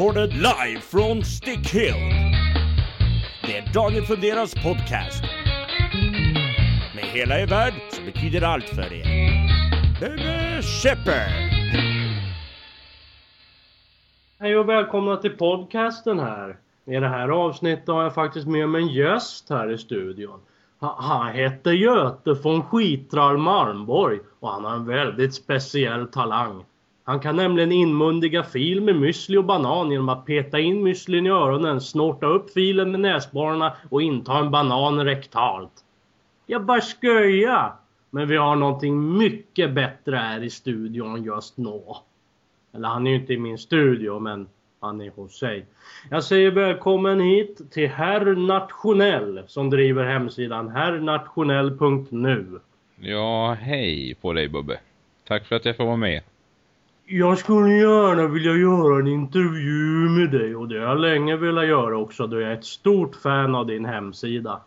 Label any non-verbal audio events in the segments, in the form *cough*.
recorded live från Stickhill. Det är Dagen Funderas podcast. Med hela er värld som betyder allt för er. Bebe Shepard. Hej och välkomna till podcasten här. I det här avsnittet har jag faktiskt med mig en gäst här i studion. Han heter Göte von Skitral Malmborg och han har en väldigt speciell talang. Han kan nämligen inmundiga fil med müsli och banan genom att peta in müslin i öronen, snorta upp filen med näsborrarna och inta en banan rektalt. Jag bara skoja! Men vi har någonting mycket bättre här i studion just nu. Eller han är ju inte i min studio men han är hos sig. Jag säger välkommen hit till Herr Nationell som driver hemsidan herrnationell.nu. Ja, hej på dig Bubbe. Tack för att jag får vara med. Jag skulle gärna vilja göra en intervju med dig och det har jag länge velat göra också då jag är ett stort fan av din hemsida.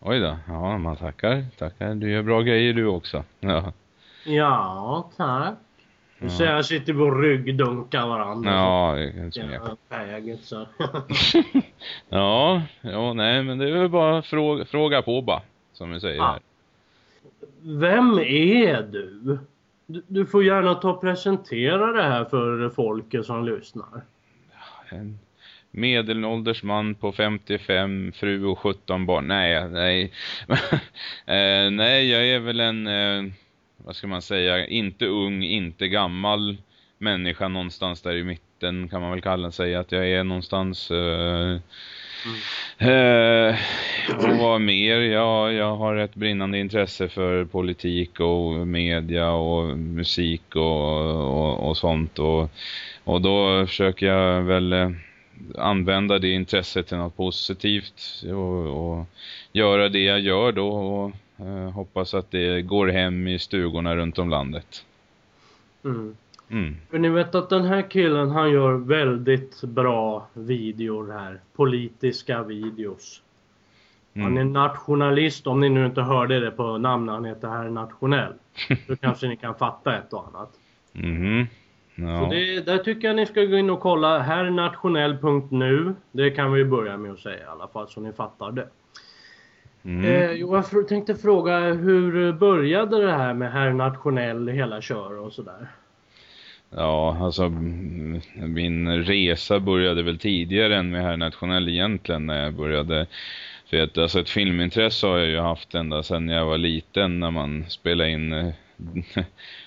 Oj då, ja man tackar, tackar. Du gör bra grejer du också. Ja, Ja, tack. Du Ja. ser jag sitter på ryggdunkar varandra. ja det kan inte Ja, ja. fäget så. ja, *laughs* ja, nej men det är väl bara fråga, fråga på bara, som vi säger Ja. här. Vem är du? Du? Du får gärna ta och presentera det här för folket som lyssnar. En medelålders man på 55, fru och 17 barn. Nej, nej. *laughs* eh, nej, jag är väl en, eh, vad ska man säga, inte ung, inte gammal människa någonstans där i mitten kan man väl kalla sig. Att jag är någonstans... Eh, Eh, och vad mer? Ja, jag har ett brinnande intresse för politik och media och musik och, och, och sånt. Och, och då försöker jag väl eh, använda det intresset till något positivt och, och göra det jag gör då och eh, hoppas att det går hem i stugorna runt om landet. Mm. Mm. För ni vet att den här killen han gör väldigt bra videor här. Politiska videos. Han är Mm. nationalist om ni nu inte hörde det på namnet. Han heter Herr Nationell. Då *laughs* kanske ni kan fatta ett och annat. Mhm. Ja. Så det, där tycker jag ni ska gå in och kolla herrnationell.nu. Det kan vi börja med att säga i alla fall så ni fattar det. Mm. Eh, jo, jag tänkte fråga hur började det här med Herr Nationell hela kör och sådär? Ja, alltså mm, min resa började väl tidigare än med här Nationell egentligen när jag började. För att alltså ett filmintresse har jag ju haft ända sedan jag var liten när man spelade in eh, *laughs*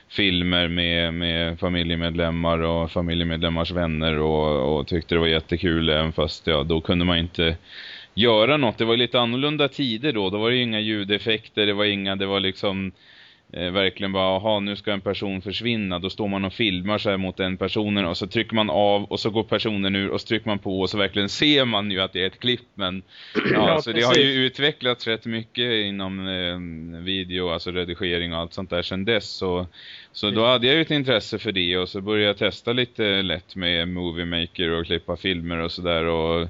filmer med, med familjemedlemmar och familjemedlemmars vänner och, och tyckte det var jättekul även fast ja, då kunde man inte göra något. Det var lite annorlunda tider då. Då var det ju inga ljudeffekter, det var inga, det var liksom eh, verkligen bara, aha nu ska en person försvinna. Då står man och filmar här mot den personen och så trycker man av och så går personen ur och så trycker man på och så verkligen ser man ju att det är ett klipp. Men *clears throat* ja, Ja, så det har ju utvecklats rätt mycket inom eh, video, alltså redigering och allt sånt där sedan dess. Så, så då hade jag ju ett intresse för det och så började jag testa lite lätt med Movie Maker och klippa filmer och sådär och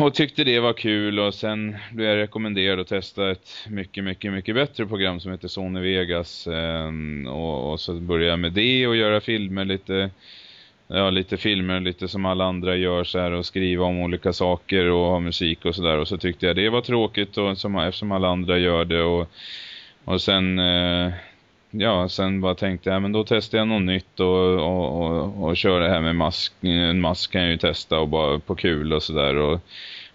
och tyckte det var kul och sen blev jag rekommenderad att testa ett mycket, mycket, mycket bättre program som heter Sony Vegas. Ehm, och, och så började jag med det och göra filmer lite, ja lite filmer lite som alla andra gör så här och skriva om olika saker och ha musik och sådär. Och så tyckte jag det var tråkigt och som, eftersom alla andra gör det och, och sen eh, ja, sen bara tänkte jag, men då testar jag något nytt och, och, och, och kör det här med mask. En mask kan jag ju testa och bara på kul och sådär. Och,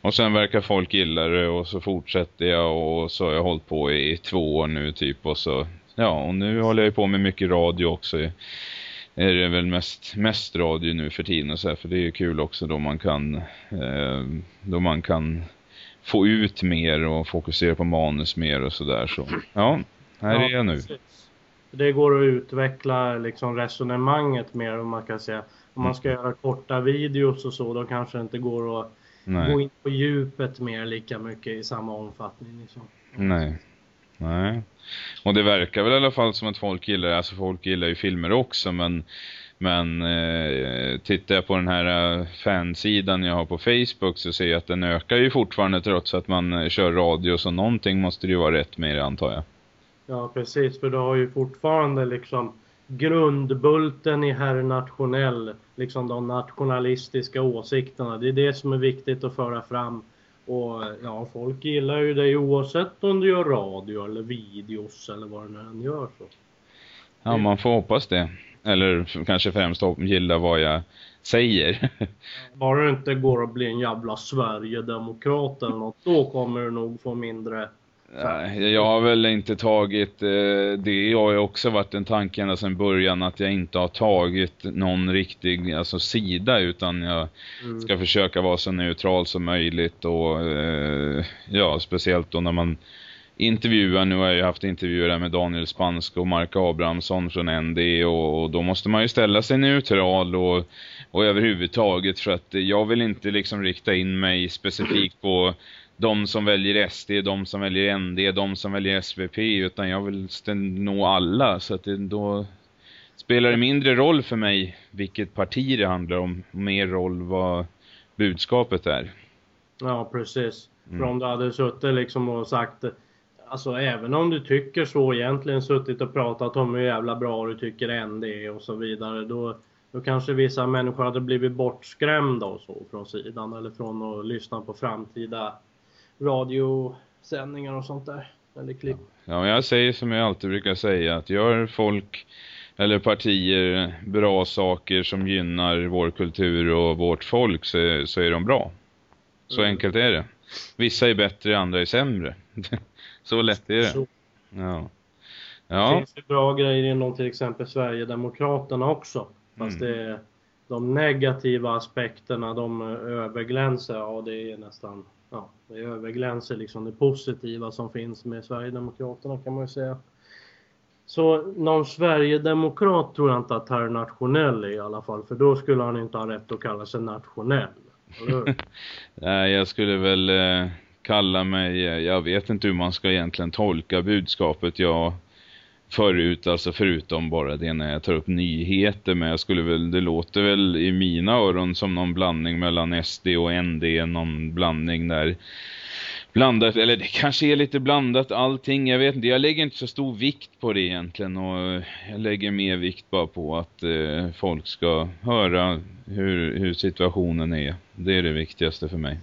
och sen verkar folk gilla det och så fortsätter jag och så har jag hållit på i två år nu typ och så, ja, och nu håller jag ju på med mycket radio också. Är det väl mest, mest radio nu för tiden och så här, för det är ju kul också då man kan, eh, då man kan få ut mer och fokusera på manus mer och sådär så. Ja, här är jag nu. precis. Det går att utveckla liksom resonemanget mer om man kan säga. Om man ska göra korta videos och så då kanske det inte går att gå Nej, in på djupet mer lika mycket i samma omfattning. Liksom. nej, nej. Och det verkar väl i alla fall som att folk gillar, alltså folk gillar ju filmer också men men eh, tittar jag på den här eh, fansidan jag har på Facebook så ser jag att den ökar ju fortfarande trots att man eh, kör radio så någonting måste det ju vara rätt med det antar jag. Ja precis för du har ju fortfarande liksom grundbulten i herr nationell, liksom de nationalistiska åsikterna. Det är det som är viktigt att föra fram. Och ja, folk gillar ju dig oavsett om du gör radio eller videos eller vad du än gör så. Ja, man får hoppas det. Eller kanske främst gilla vad jag säger. *laughs* Bara det inte går att bli en jävla Sverigedemokrat eller något, då kommer du nog få mindre jag har väl inte tagit, eh, det har ju också varit en tanke ända sedan början att jag inte har tagit någon riktig alltså, sida utan jag mm. ska försöka vara så neutral som möjligt och eh, ja, speciellt då när man intervjuar, nu har jag ju haft intervjuer med Daniel Spansk och Mark Abrahamsson från ND och, och, då måste man ju ställa sig neutral och, och överhuvudtaget för att jag vill inte liksom rikta in mig specifikt på de som väljer SD, de som väljer ND, de som väljer SVP utan jag vill nå alla så att det då spelar det mindre roll för mig vilket parti det handlar om, mer roll vad budskapet är. Ja, precis. Mm. För om du hade suttit liksom och sagt Alltså även om du tycker så egentligen suttit och pratat om hur jävla bra du tycker ND är och så vidare då, då kanske vissa människor hade blivit bortskrämda och så från sidan eller från att lyssna på framtida radiosändningar och sånt där. Eller klipp. Ja, jag säger som jag alltid brukar säga att gör folk eller partier bra saker som gynnar vår kultur och vårt folk så, så är de bra. Så mm. enkelt är det. Vissa är bättre, andra är sämre. *laughs* så lätt är det. Ja. Ja. Det finns ju bra grejer inom till exempel Sverigedemokraterna också. Fast mm. det de negativa aspekterna, de överglänser, ja det är nästan ja, det överglänser liksom det positiva som finns med Sverigedemokraterna kan man ju säga. Så någon Sverigedemokrat tror jag inte att herr Nationell är i alla fall. För då skulle han inte ha rätt att kalla sig nationell. *laughs* Nej, jag skulle väl eh, kalla mig, eh, jag vet inte hur man ska egentligen tolka budskapet jag förut, alltså förutom bara det när jag tar upp nyheter. Men jag skulle väl, det låter väl i mina öron som någon blandning mellan SD och ND, någon blandning där blandat, eller det kanske är lite blandat allting, jag vet inte, jag lägger inte så stor vikt på det egentligen och eh, jag lägger mer vikt bara på att eh, folk ska höra hur, hur situationen är. Det är det viktigaste för mig.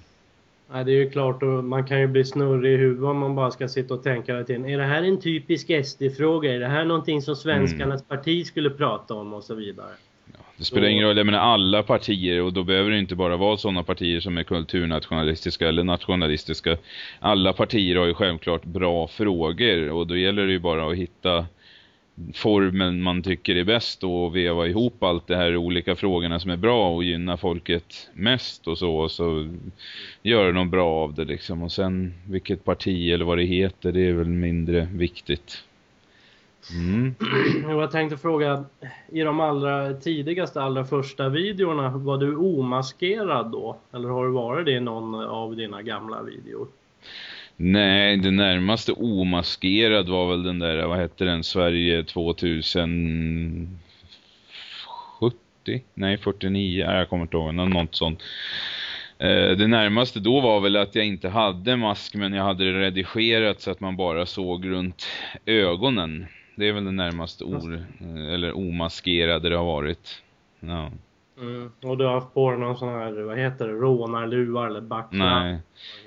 Nej, det är ju klart och man kan ju bli snurrig i huvudet om man bara ska sitta och tänka hela tiden. Är det här en typisk SD-fråga? Är det här någonting som svenskarnas mm. parti skulle prata om och så vidare? Ja, det spelar ingen roll, jag menar alla partier och då behöver det inte bara vara sådana partier som är kulturnationalistiska eller nationalistiska. Alla partier har ju självklart bra frågor och då gäller det ju bara att hitta formen man tycker är bäst och veva ihop allt det här olika frågorna som är bra och gynna folket mest och så och så gör något bra av det liksom och sen vilket parti eller vad det heter det är väl mindre viktigt. Mm. *clears throat* Jag tänkte fråga, i de allra tidigaste, allra första videorna, var du omaskerad då? Eller har du varit det i någon av dina gamla videor? Nej, det närmaste omaskerad var väl den där, vad hette den, Sverige 2070? Nej, 49, jag kommer inte ihåg, något sånt. Eh, det närmaste då var väl att jag inte hade mask men jag hade det redigerat så att man bara såg runt ögonen. Det är väl det närmaste or, eller omaskerade det har varit. Ja. Mm. Och du har haft på dig någon sån här, vad heter det, rånarluva eller backla? Nej,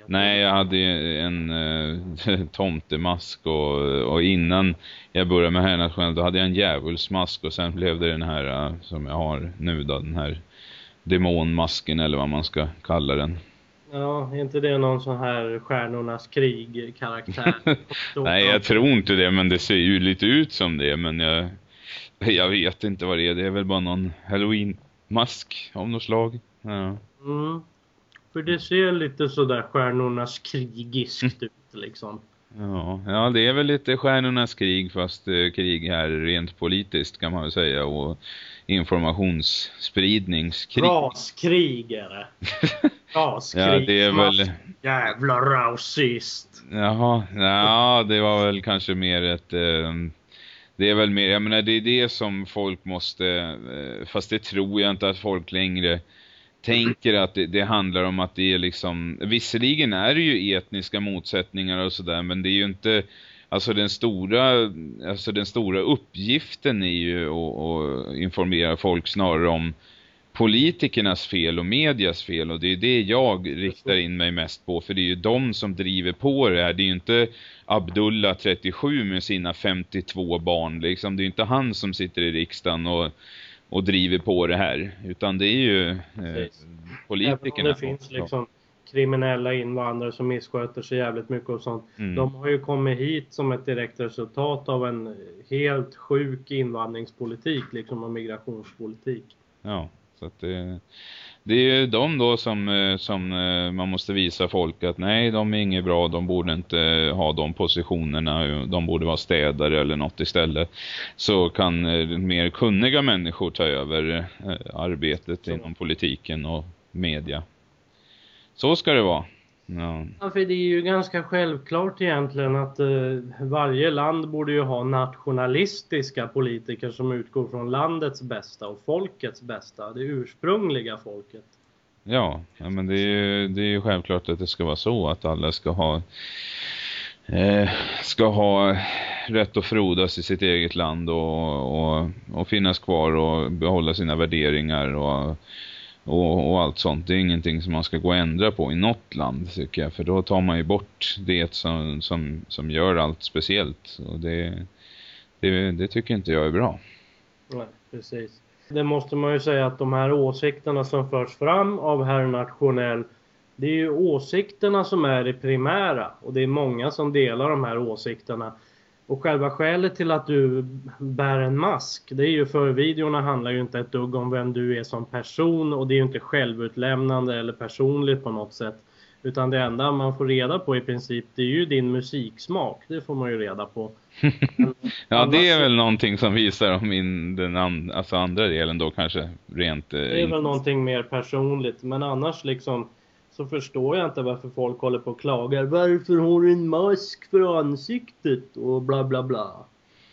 Nej jag hade en äh, *laughs* tomtemask och, och innan jag började med här nationellt då hade jag en djävulsmask och sen blev det den här äh, som jag har nu då, den här demonmasken eller vad man ska kalla den. Ja, är inte det någon sån här Stjärnornas krig-karaktär? *laughs* Nej, jag tror inte det, men det ser ju lite ut som det, men jag, jag vet inte vad det är. Det är väl bara någon Halloween mask av något slag. Ja. Mm. För det ser lite sådär stjärnornas krigiskt ut liksom. Ja, ja, det är väl lite stjärnornas krig fast eh, krig här rent politiskt kan man väl säga och informationsspridningskrig. Raskrig är det. *laughs* Raskrig. ja, det är väl... Jävla rasist. Jaha, ja, det var väl kanske mer ett... Eh, det är väl mer, jag menar det är det som folk måste, eh, fast det tror jag inte att folk längre tänker att det, det, handlar om att det är liksom, visserligen är det ju etniska motsättningar och sådär men det är ju inte Alltså den stora, alltså den stora uppgiften är ju att, att informera folk snarare om politikernas fel och medias fel och det är det jag riktar in mig mest på för det är ju de som driver på det här. Det är ju inte Abdullah 37 med sina 52 barn liksom. Det är inte han som sitter i riksdagen och, och driver på det här utan det är ju eh, politikerna. det finns liksom kriminella invandrare som missköter sig jävligt mycket och sånt. Mm. De har ju kommit hit som ett direkt resultat av en helt sjuk invandringspolitik liksom och migrationspolitik. Ja. Så att det, det är ju de då som, eh, som eh, man måste visa folk att nej, de är inget bra, de borde inte ha de positionerna, de borde vara städare eller något istället. Så kan eh, mer kunniga människor ta över arbetet inom politiken och media. Så ska det vara. Ja. ja. för det är ju ganska självklart egentligen att eh, varje land borde ju ha nationalistiska politiker som utgår från landets bästa och folkets bästa, det ursprungliga folket. Ja, ja men det är ju det är ju självklart att det ska vara så att alla ska ha eh, ska ha rätt att frodas i sitt eget land och, och, och finnas kvar och behålla sina värderingar och och, och, allt sånt. Det är ingenting som man ska gå och ändra på i något land tycker jag. För då tar man ju bort det som, som, som gör allt speciellt. Och det, det, det tycker inte jag är bra. Nej, precis. Det måste man ju säga att de här åsikterna som förs fram av herr Nationell det är ju åsikterna som är det primära och det är många som delar de här åsikterna. Och själva skälet till att du bär en mask, det är ju för videorna handlar ju inte ett dugg om vem du är som person och det är ju inte självutlämnande eller personligt på något sätt. Utan det enda man får reda på i princip, det är ju din musiksmak. Det får man ju reda på. *laughs* ja, det är väl någonting som visar om min, den and, alltså andra delen då kanske rent... Eh, det är väl någonting mer personligt. Men annars liksom så förstår jag inte varför folk håller på och klagar. Varför har du en mask för ansiktet? Och bla bla bla.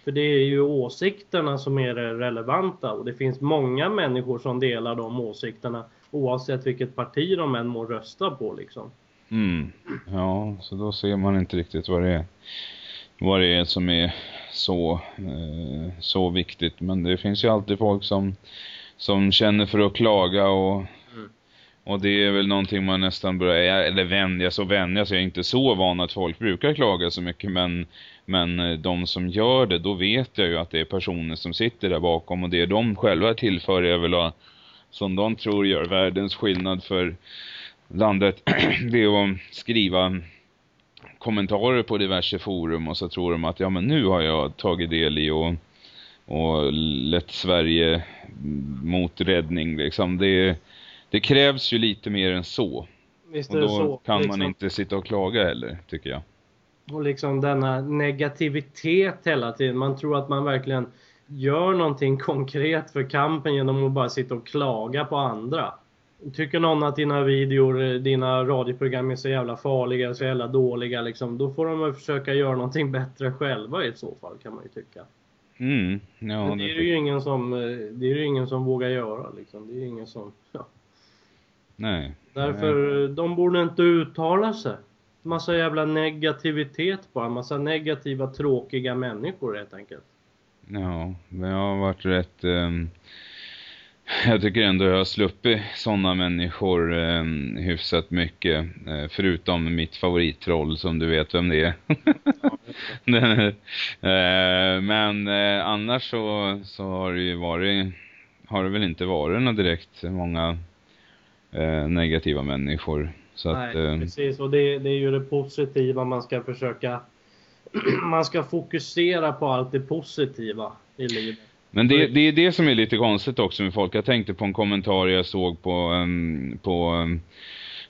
För det är ju åsikterna som är det relevanta och det finns många människor som delar de åsikterna oavsett vilket parti de än må rösta på liksom. Mm. Ja, så då ser man inte riktigt vad det är vad det är som är så eh, så viktigt. Men det finns ju alltid folk som som känner för att klaga och och det är väl någonting man nästan börjar, eller vänja sig och vänja sig. Jag är inte så van att folk brukar klaga så mycket. Men, men eh, de som gör det, då vet jag ju att det är personer som sitter där bakom. Och det de själva tillför är väl som de tror gör världens skillnad för landet. *clears throat* det är att skriva kommentarer på diverse forum. Och så tror de att ja men nu har jag tagit del i och, och lett Sverige mot räddning. Liksom det är det krävs ju lite mer än så. Visst och då så, kan liksom. man inte sitta och klaga heller, tycker jag. Och liksom denna negativitet hela tiden. Man tror att man verkligen gör någonting *laughs* konkret för kampen genom att bara sitta och klaga på andra. Tycker någon att dina videor, dina radioprogram är så jävla farliga, så jävla dåliga liksom, då får de väl försöka göra någonting *laughs* bättre själva i så fall kan man ju tycka. Mm, ja, Men det, är det ju ingen som, det är ju ingen som vågar göra liksom. Det är ingen som, *laughs* ja. Nej. Därför, Nej. de borde inte uttala sig. Massa jävla negativitet bara. Massa negativa, tråkiga människor helt enkelt. Ja, men jag har varit rätt... Um, jag tycker ändå jag har sluppit sådana människor um, hyfsat mycket. Uh, förutom mitt favorittroll som du vet vem det är. *laughs* uh, men uh, annars så, så har det ju varit... Har det väl inte varit något direkt många eh, negativa människor. Så Nej, att, eh, precis. Och det, det är ju det positiva man ska försöka... *clears throat* man ska fokusera på allt det positiva i livet. Men det, det är det som är lite konstigt också med folk. Jag tänkte på en kommentar jag såg på, um, på um,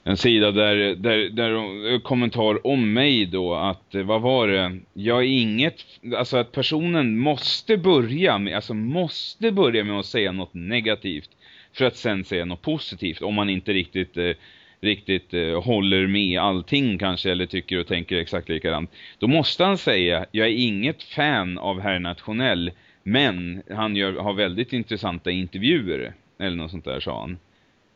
en sida där, där, där kommentar om mig då att, eh, vad var det? Jag är inget, alltså att personen måste börja med, alltså måste börja med att säga något negativt för att sen säga något positivt om man inte riktigt eh, riktigt eh, håller med allting kanske eller tycker och tänker exakt likadant. Då måste han säga, jag är inget fan av Herr Nationell men han gör, har väldigt intressanta intervjuer eller något sånt där sa han.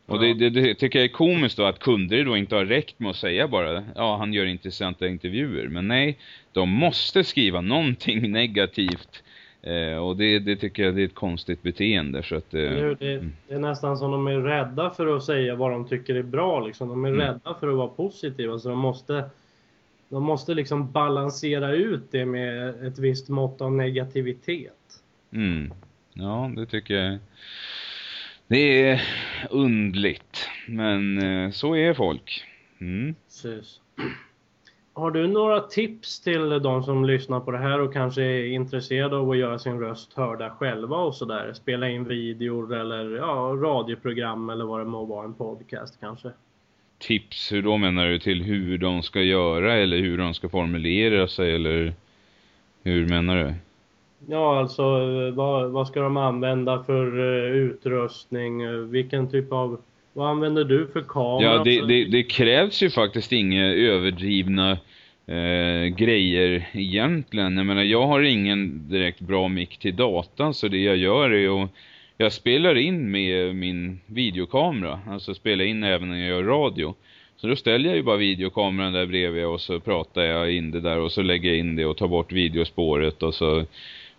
Och det, det, det, tycker jag är komiskt då att kunder då inte har räckt med att säga bara ja han gör intressanta intervjuer. Men nej, de måste skriva någonting *laughs* negativt. Eh, och det, det tycker jag det är ett konstigt beteende. Så att, eh, det, det, mm. det, är nästan som de är rädda för att säga vad de tycker är bra. Liksom. De är Mm. rädda för att vara positiva. Så de måste, de måste liksom balansera ut det med ett visst mått av negativitet. Mm. Ja, det tycker jag. Det är undligt. Men eh, så är folk. Mm. Precis. Har du några tips till de som lyssnar på det här och kanske är intresserade av att göra sin röst hörda själva och sådär? Spela in videor eller ja, radioprogram eller vad det må vara, en podcast kanske? Tips, hur då menar du? Till hur de ska göra eller hur de ska formulera sig eller hur menar du? Ja, alltså eh, vad, vad ska de använda för uh, utrustning? Eh, Vilken typ av... Vad använder du för kamera? Ja, det, det, det krävs ju faktiskt inga överdrivna eh, grejer egentligen. Jag menar, jag har ingen direkt bra mick till datan så det jag gör är att jag spelar in med min videokamera. Alltså spelar in även när jag gör radio. Så då ställer jag ju bara videokameran där bredvid och så pratar jag in det där och så lägger jag in det och tar bort videospåret och så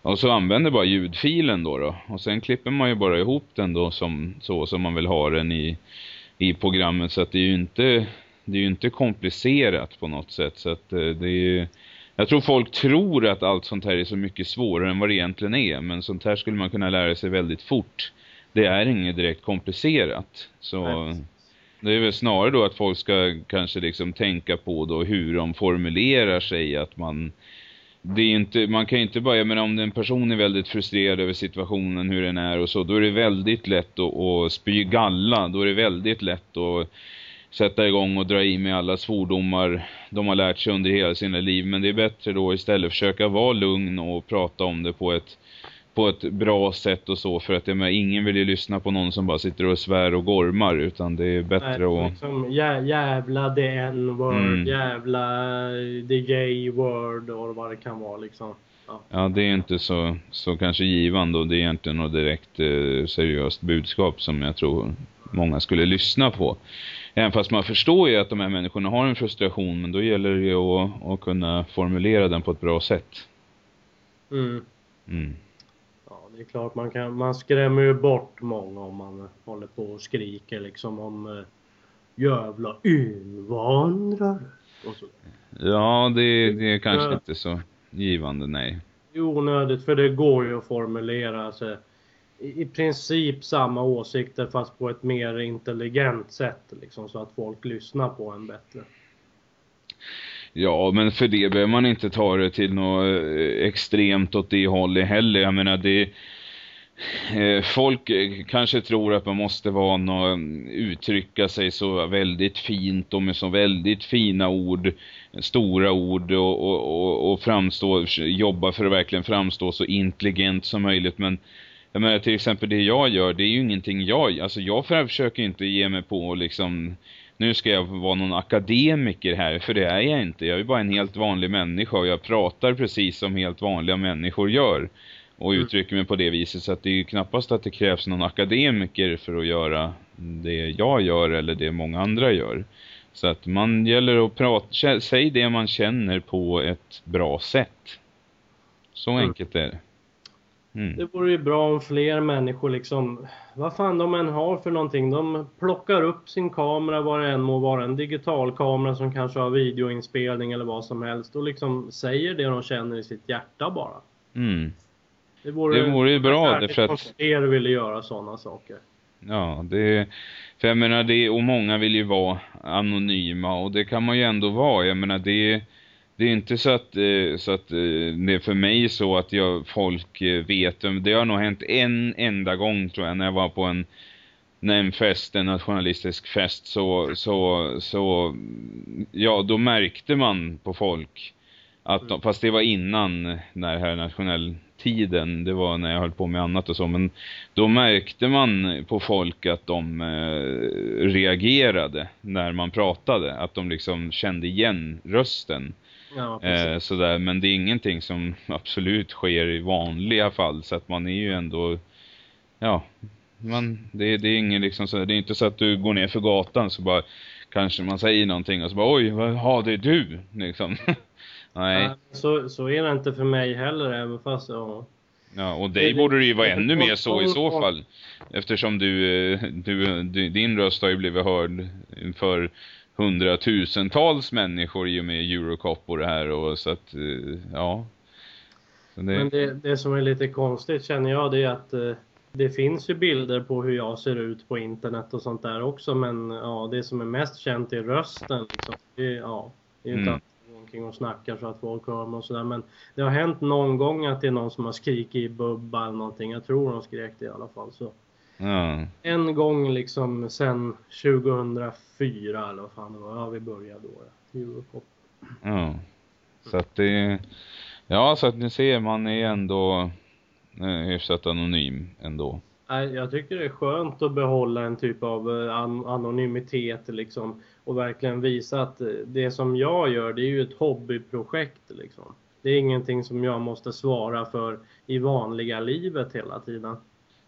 och så använder bara ljudfilen då då. Och sen klipper man ju bara ihop den då som, så som man vill ha den i, i programmet. Så att det är ju inte, det är inte komplicerat på något sätt. Så att eh, det är ju, jag tror folk tror att allt sånt här är så mycket svårare än vad det egentligen är. Men sånt här skulle man kunna lära sig väldigt fort. Det är inget direkt komplicerat. Så Nej. det är väl snarare då att folk ska kanske liksom tänka på då hur de formulerar sig. Att man det är inte, man kan ju inte bara, men om en person är väldigt frustrerad över situationen, hur den är och så, då är det väldigt lätt att, att spy galla, då är det väldigt lätt att sätta igång och dra i med alla svordomar de har lärt sig under hela sina liv. Men det är bättre då istället försöka vara lugn och prata om det på ett, på ett bra sätt och så. För att jag menar, ingen vill ju lyssna på någon som bara sitter och svär och gormar. Utan det är bättre Nej, att... liksom, jä, jävla the n-word, Mm. jävla the j-word och vad det kan vara liksom. Ja. Ja, det är inte så, så kanske givande och det är egentligen något direkt eh, seriöst budskap som jag tror många skulle lyssna på. Även fast man förstår ju att de här människorna har en frustration, men då gäller det ju att, att kunna formulera den på ett bra sätt. Mm. Mm. Det är klart man kan, man skrämmer ju bort många om man håller på och skriker liksom om eh, jävla invandrare. Och så. Ja, det, det är kanske inte så givande, nej. Det är onödigt för det går ju att formulera alltså, i, i princip samma åsikter fast på ett mer intelligent sätt liksom så att folk lyssnar på en bättre. Ja, men för det behöver man inte ta det till något eh, extremt åt det hållet heller. Jag menar, det... Eh, folk eh, kanske tror att man måste vara någon, uttrycka sig så väldigt fint och med så väldigt fina ord, stora ord och, och, och, och framstå, jobba för att verkligen framstå så intelligent som möjligt. Men jag menar till exempel det jag gör, det är ju ingenting jag, alltså jag försöker inte ge mig på liksom nu ska jag vara någon akademiker här, för det är jag inte. Jag är bara en helt vanlig människa och jag pratar precis som helt vanliga människor gör. Och Mm. uttrycker mig på det viset så att det är ju knappast att det krävs någon akademiker för att göra det jag gör eller det många andra gör. Så att man gäller att prata, säg det man känner på ett bra sätt. Så Mm. enkelt är det. Mm. Det vore ju bra om fler människor liksom, vad fan de än har för någonting, de plockar upp sin kamera, vad det än må vara, en digital kamera som kanske har videoinspelning eller vad som helst och liksom säger det de känner i sitt hjärta bara. Mm. Det vore, Det vore ju bra, härligt därför att- om fler ville göra sådana saker. Ja, det, för jag menar det, och många vill ju vara anonyma och det kan man ju ändå vara. Jag menar det, det är inte så att, eh, så att eh, det är för mig så att jag, folk eh, vet, det har nog hänt en enda gång tror jag när jag var på en, när en fest, en nationalistisk fest så, så, så, ja då märkte man på folk att de, fast det var innan den här nationell tiden, det var när jag höll på med annat och så, men då märkte man på folk att de eh, reagerade när man pratade, att de liksom kände igen rösten. Ja. Eh, sådär, men det är ingenting som absolut sker i vanliga fall, så att man är ju ändå, ja, man, det, det är ingen liksom så, det är inte så att du går ner för gatan så bara kanske man säger någonting och så bara oj, vad har det är du? Liksom. *laughs* Nej. Så, så är det inte för mig heller, även fast ja. Ja, och dig borde det ju vara ännu mer så i så fall. Eftersom du, eh, du, du, din röst har ju blivit hörd för hundratusentals människor i och med Eurocop och det här och så att, eh, ja. Så det... Men det, det som är lite konstigt känner jag det är att eh, det finns ju bilder på hur jag ser ut på internet och sånt där också men ja, det som är mest känt är rösten liksom. Det, ja, det är inte mm omkring och snackar så att folk hör mig och sådär. Men det har hänt någon gång att det är någon som har skrikit i bubba eller någonting. Jag tror de skrek det i alla fall. Så. Ja. En gång liksom sen 2004 eller vad fan det var. Ja, vi började då. Europop. Ja. Så att det... Ja, så att ni ser, man är ändå eh, hyfsat anonym ändå. Jag tycker det är skönt att behålla en typ av eh, anonymitet liksom och verkligen visa att eh, det som jag gör det är ju ett hobbyprojekt liksom. Det är ingenting som jag måste svara för i vanliga livet hela tiden.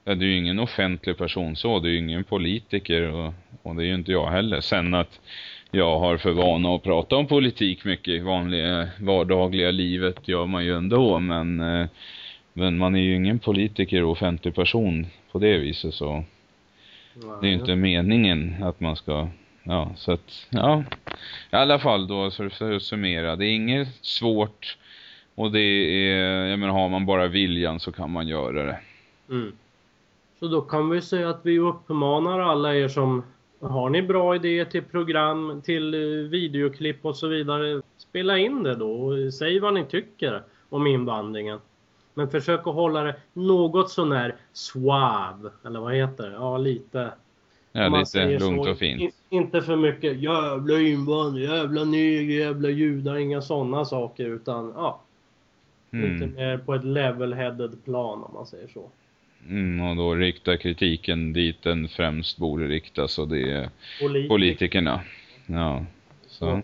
Ja, du är ju ingen offentlig person så, du är ju ingen politiker och, och det är ju inte jag heller. Sen att jag har för vana att prata om politik mycket i vanliga vardagliga livet gör man ju ändå, men, eh, men man är ju ingen politiker och offentlig person på det viset så. Det är ju inte meningen att man ska ja, så att, ja. I alla fall då, så för att summera. Det är inget svårt. Och det är, jag menar, har man bara viljan så kan man göra det. Mm. Så då kan vi säga att vi uppmanar alla er som har ni bra idéer till program, till eh, videoklipp och så vidare. Spela in det då och säg vad ni tycker om invandringen. Men försök att hålla det något sånär suave, eller vad heter det? Ja, lite Ja, lite lugnt så. och fint. In, inte för mycket jävla invandrare, jävla neger, jävla judar, inga sådana saker utan ja. Mm. Lite mer på ett level-headed plan om man säger så. Mm, och då riktar kritiken dit den främst borde riktas och det är Politik. politikerna. Ja, så.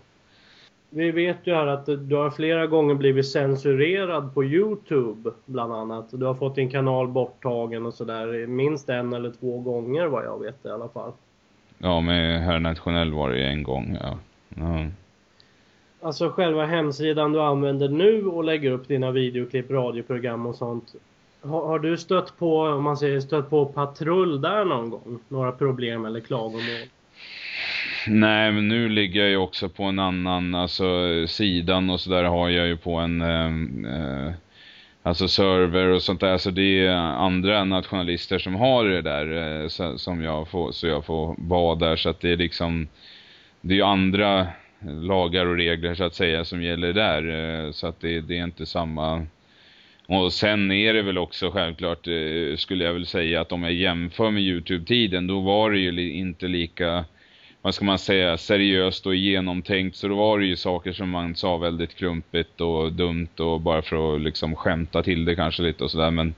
Vi vet ju här att du har flera gånger blivit censurerad på Youtube bland annat. Du har fått din kanal borttagen och sådär minst en eller två gånger vad jag vet i alla fall. Ja, med Herr Nationell var det en gång, ja. ja. Alltså själva hemsidan du använder nu och lägger upp dina videoklipp, radioprogram och sånt. Har, har, du stött på, om man säger stött på patrull där någon gång? Några problem eller klagomål? Nej, men nu ligger jag ju också på en annan, alltså sidan och sådär har jag ju på en, ehm, eh, alltså server och sånt där. Så det är andra nationalister som har det där eh, så, som jag får, så jag får vara där. Så att det är liksom, det är ju andra lagar och regler så att säga som gäller där. Eh, så att det, det är inte samma... Och sen är det väl också självklart, eh, skulle jag väl säga att om jag jämför med Youtube-tiden, då var det ju inte lika vad ska man säga, seriöst och genomtänkt. Så då var det ju saker som man sa väldigt klumpigt och dumt och bara för att liksom skämta till det kanske lite och sådär. Men,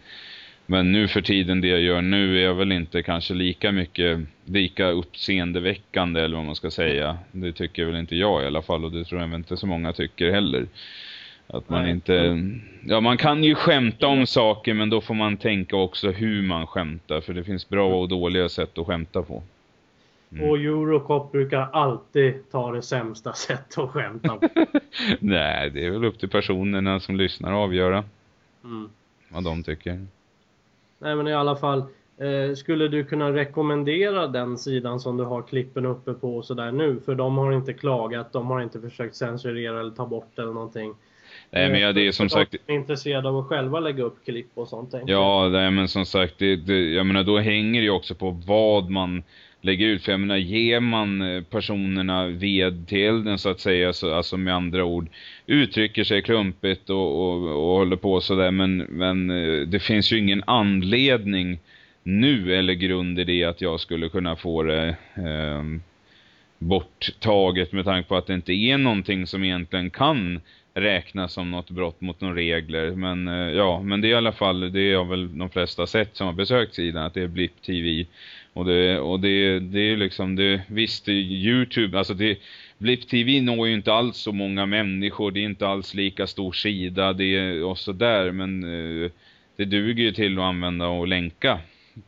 men nu för tiden det jag gör nu är jag väl inte kanske lika mycket, lika uppseendeväckande eller vad man ska säga. Det tycker väl inte jag i alla fall och det tror jag inte så många tycker heller. Att man Nej. inte, ja man kan ju skämta om saker men då får man tänka också hur man skämtar. För det finns bra och dåliga sätt att skämta på. Mm. Och Eurocop brukar alltid ta det sämsta *laughs* sättet att skämta *laughs* Nej, det är väl upp till personerna som lyssnar att avgöra. Mm. Vad de tycker. Nej, men i alla fall. Eh, skulle du kunna rekommendera den sidan som du har klippen uppe på och sådär nu? För de har inte klagat, de har inte försökt censurera eller ta bort eller någonting. Nej men ja, det är som sagt... De är intresserade av att själva lägga upp klipp och sånt. Ja, nej, men som sagt, det, det, jag menar då hänger det ju också på vad man lägger ut. För jag menar, ger man eh, personerna ved till elden så att säga, så, alltså med andra ord, uttrycker sig klumpigt och, och, och håller på sådär. Men, men eh, det finns ju ingen anledning nu eller grund i det att jag skulle kunna få det eh, borttaget med tanke på att det inte är någonting som egentligen kan räknas som något brott mot några regler. Men eh, ja, men det är i alla fall, det har väl de flesta sett som har besökt sidan, att det är Blip TV och det, och det, det är liksom, det, visst, Youtube, alltså det, Blip TV når ju inte alls så många människor, det är inte alls lika stor sida, det är och så där, men eh, det duger ju till att använda och länka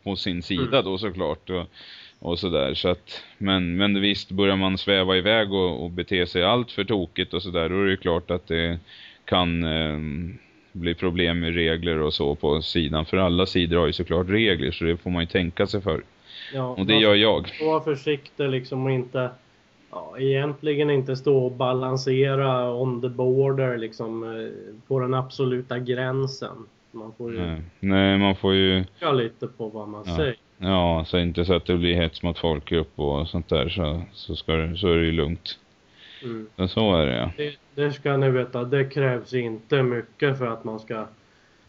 på sin sida mm. då såklart. Och, och sådär. Så att, men, men visst, börjar man sväva iväg och, och bete sig allt för tokigt och sådär, då är det klart att det kan eh, bli problem med regler och så på sidan. För alla sidor har ju såklart regler, så det får man ju tänka sig för. Ja, och det gör jag. Var försiktig liksom och inte ja, egentligen inte stå och balansera on the border liksom eh, på den absoluta gränsen. Man får ju... Nej, Nej man får ju... lite på vad man ja. säger. Ja, så inte så att det blir hets mot folkgrupp och sånt där så, så, ska det, så är det ju lugnt. Mm. Men så är det ja. Det, det, ska ni veta, det krävs inte mycket för att man ska,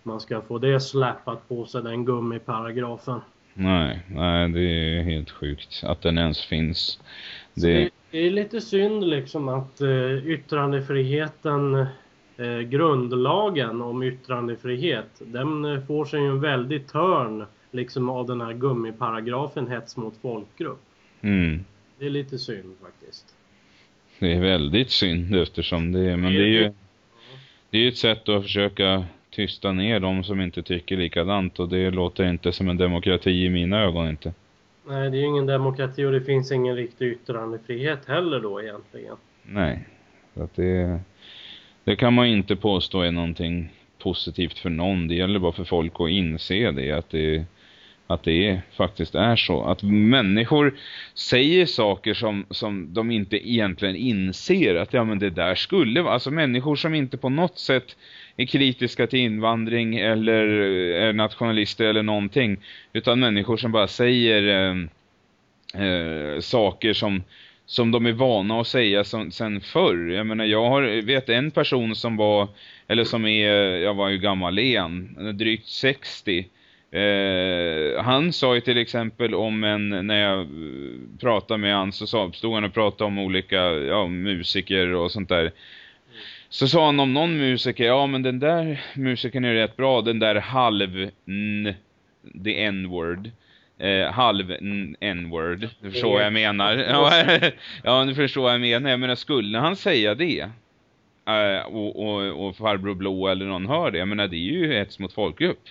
man ska få det släppat på sig, den gummiparagrafen. Nej, nej det är helt sjukt att den ens finns. Det... det... det är lite synd liksom att uh, yttrandefriheten, uh, grundlagen om yttrandefrihet, den uh, får sig en väldigt törn liksom av den här gummiparagrafen hets mot folkgrupp. Mm. Det är lite synd faktiskt. Det är väldigt synd eftersom det är, men det är ju det är ett sätt att försöka tysta ner de som inte tycker likadant och det låter inte som en demokrati i mina ögon inte. Nej, det är ju ingen demokrati och det finns ingen riktig yttrandefrihet heller då egentligen. Nej, att det, det kan man inte påstå är någonting positivt för någon. Det gäller bara för folk att inse det, att det att det faktiskt är så. Att människor säger saker som, som de inte egentligen inser. Att ja men det där skulle vara. Alltså människor som inte på något sätt är kritiska till invandring eller är nationalister eller någonting. Utan människor som bara säger eh, eh, saker som, som de är vana att säga som, sen förr. Jag menar, jag har, vet en person som var, eller som är, jag var ju gammal igen, drygt 60 Eh, han sa ju till exempel om en, när jag pratade med han så sa, stod han och pratade om olika ja, musiker och sånt där. Så sa han om någon musiker, ja men den där musikern är rätt bra, den där halv n, the n-word. Eh, halv n-word, du förstår vad jag menar. *laughs* Ja, du förstår vad jag menar. Jag menar, skulle han säga det? Eh, och, och, och farbror blå eller någon hör det, jag menar det är ju hets mot folkgrupp.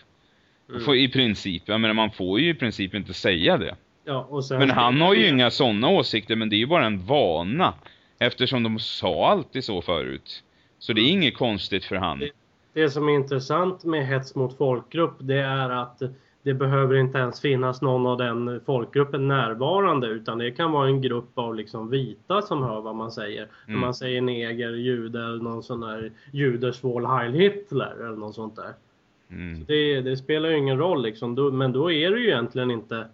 Mm. Får, I princip, jag menar man får ju i princip inte säga det. Ja, men han har ju inga sådana åsikter, men det är ju bara en vana. Eftersom de sa alltid så förut. Så det är inget konstigt för han. Det, det som är intressant med hets mot folkgrupp, det är att det behöver inte ens finnas någon av den folkgruppen närvarande utan det kan vara en grupp av liksom vita som hör vad man säger. Mm. När man säger neger, jude eller någon sån där judesvål Heil Hitler eller något sånt där. Mm. Det, det, spelar ju ingen roll liksom. Då, men då är det ju egentligen inte,